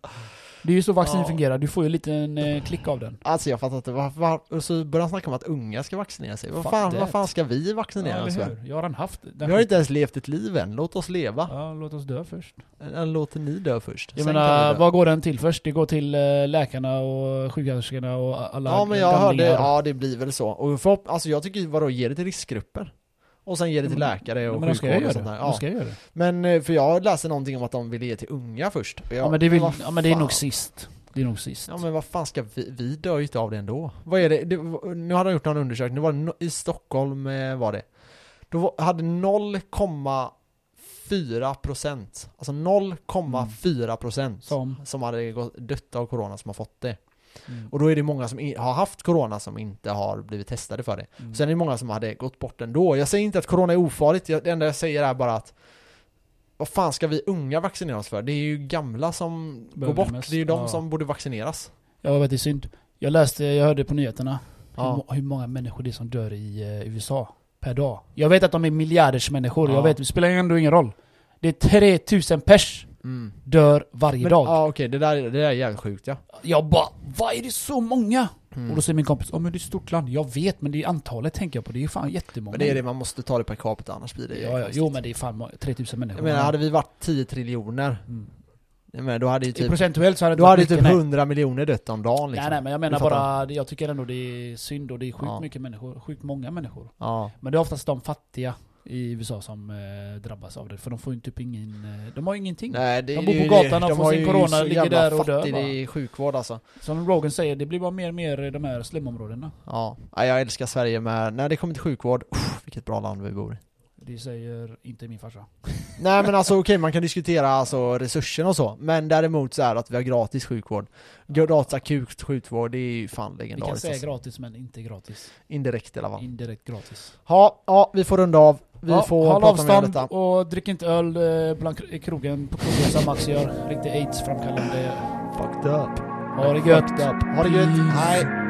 Speaker 1: Det är ju så vaccin
Speaker 2: Ja.
Speaker 1: fungerar, du får ju en liten eh, klick av den.
Speaker 2: Alltså jag fattar inte, var, var, så börjar han snacka om att unga ska vaccinera sig. Vad fan, vad fan ska vi vaccinera
Speaker 1: Ja,
Speaker 2: oss för?
Speaker 1: Jag har redan haft den.
Speaker 2: Vi har inte ens levt ett liv än, låt oss leva.
Speaker 1: Ja, låt oss dö först.
Speaker 2: Eller låter ni dö först?
Speaker 1: Jag
Speaker 2: Sen
Speaker 1: menar, vad går den till först? Det går till eh, läkarna och sjuksköterskorna och alla
Speaker 2: Ja men jag hörde, ja det blir väl så. Och förhopp, alltså jag tycker, vadå, ge det till riskgrupper? Och sen ge det till läkare och
Speaker 1: men
Speaker 2: sjukvård och
Speaker 1: det.
Speaker 2: sånt där. Ja.
Speaker 1: ska göra det.
Speaker 2: Men eh, för jag läste någonting om att de ville ge till unga först. Jag-
Speaker 1: Ja men det, vill, ja, men det är nog sist. Det är nog sist.
Speaker 2: Ja men vad fan ska vi, vi dör ju inte av det ändå. Vad är det, det nu hade de gjort någon undersökning, det var no, i Stockholm eh, var det. Då hade 0,4 procent, alltså 0,4 procent
Speaker 1: Som.
Speaker 2: som hade dött av corona som har fått det.
Speaker 1: Mm.
Speaker 2: Och då är det många som har haft corona som inte har blivit testade för det.
Speaker 1: Mm.
Speaker 2: Sen är det många som hade gått bort ändå. Jag säger inte att corona är ofarligt, det enda jag säger är bara att vad fan ska vi unga vaccinera oss för? Det är ju gamla som går
Speaker 1: Behöver
Speaker 2: bort,
Speaker 1: mest,
Speaker 2: det är ju de
Speaker 1: ja.
Speaker 2: som borde vaccineras.
Speaker 1: Ja, vet du, synd. Jag läste, jag hörde på nyheterna hur,
Speaker 2: Ja.
Speaker 1: må- hur många människor det är som dör i eh, USA per dag. Jag vet att de är miljarders människor,
Speaker 2: Ja.
Speaker 1: jag vet, det spelar ändå ingen roll. Det är 3000 pers
Speaker 2: Mm.
Speaker 1: dör varje
Speaker 2: Men,
Speaker 1: dag.
Speaker 2: ja okej, det, där, det där är jävligt sjukt ja.
Speaker 1: Jag bara, vad är det så många?
Speaker 2: Mm.
Speaker 1: Och då säger min kompis, ja men det är ett stort land. Jag vet, men det är antalet tänker jag på. Det är ju fan jättemånga.
Speaker 2: Men det är det, man måste ta det per capita annars blir det
Speaker 1: Ja, ja, jo men det är fan må- 3000 människor.
Speaker 2: Jag menar, hade vi varit 10 triljoner,
Speaker 1: mm.
Speaker 2: menar, då hade ju
Speaker 1: I
Speaker 2: typ,
Speaker 1: Procentuellt så hade det
Speaker 2: då hade typ
Speaker 1: mycket, nej.
Speaker 2: 100 miljoner dött om dagen liksom.
Speaker 1: Nej nej men jag menar bara, jag tycker ändå det är synd och det är sjukt
Speaker 2: Ja.
Speaker 1: mycket människor, sjukt många människor.
Speaker 2: Ja.
Speaker 1: Men det är oftast de fattiga i USA som eh, drabbas av det, för de får ju typ ingen, eh, de har ju ingenting.
Speaker 2: Nej, det,
Speaker 1: De
Speaker 2: det
Speaker 1: bor på gatan och
Speaker 2: de
Speaker 1: får
Speaker 2: har
Speaker 1: sin corona, ligger där och dör bara.
Speaker 2: i sjukvård alltså.
Speaker 1: Som Rogan säger, det blir bara mer och mer i de här slumområdena.
Speaker 2: Ja, Ja, jag älskar Sverige med, när det kommer till sjukvård, uff, vilket bra land vi bor i.
Speaker 1: Det säger inte min farsa. [LAUGHS]
Speaker 2: Nej men alltså okej, man kan diskutera alltså resurserna och så, men däremot så är att vi har gratis sjukvård. Gratis akut sjukvård, det är ju fan
Speaker 1: Vi kan
Speaker 2: legendariskt
Speaker 1: säga
Speaker 2: alltså.
Speaker 1: gratis men inte gratis.
Speaker 2: Indirekt i alla fall.
Speaker 1: Indirekt gratis.
Speaker 2: Ja, ja, vi får runda av. Vi
Speaker 1: ja,
Speaker 2: får
Speaker 1: håll
Speaker 2: prata
Speaker 1: avstånd
Speaker 2: detta.
Speaker 1: och drick inte öl eh, bland krogen på krogen som Max gör. Riktigt aids-framkallande.
Speaker 2: Fucked up.
Speaker 1: Ha det gött!
Speaker 2: Fucked up. Ha det gött, hej!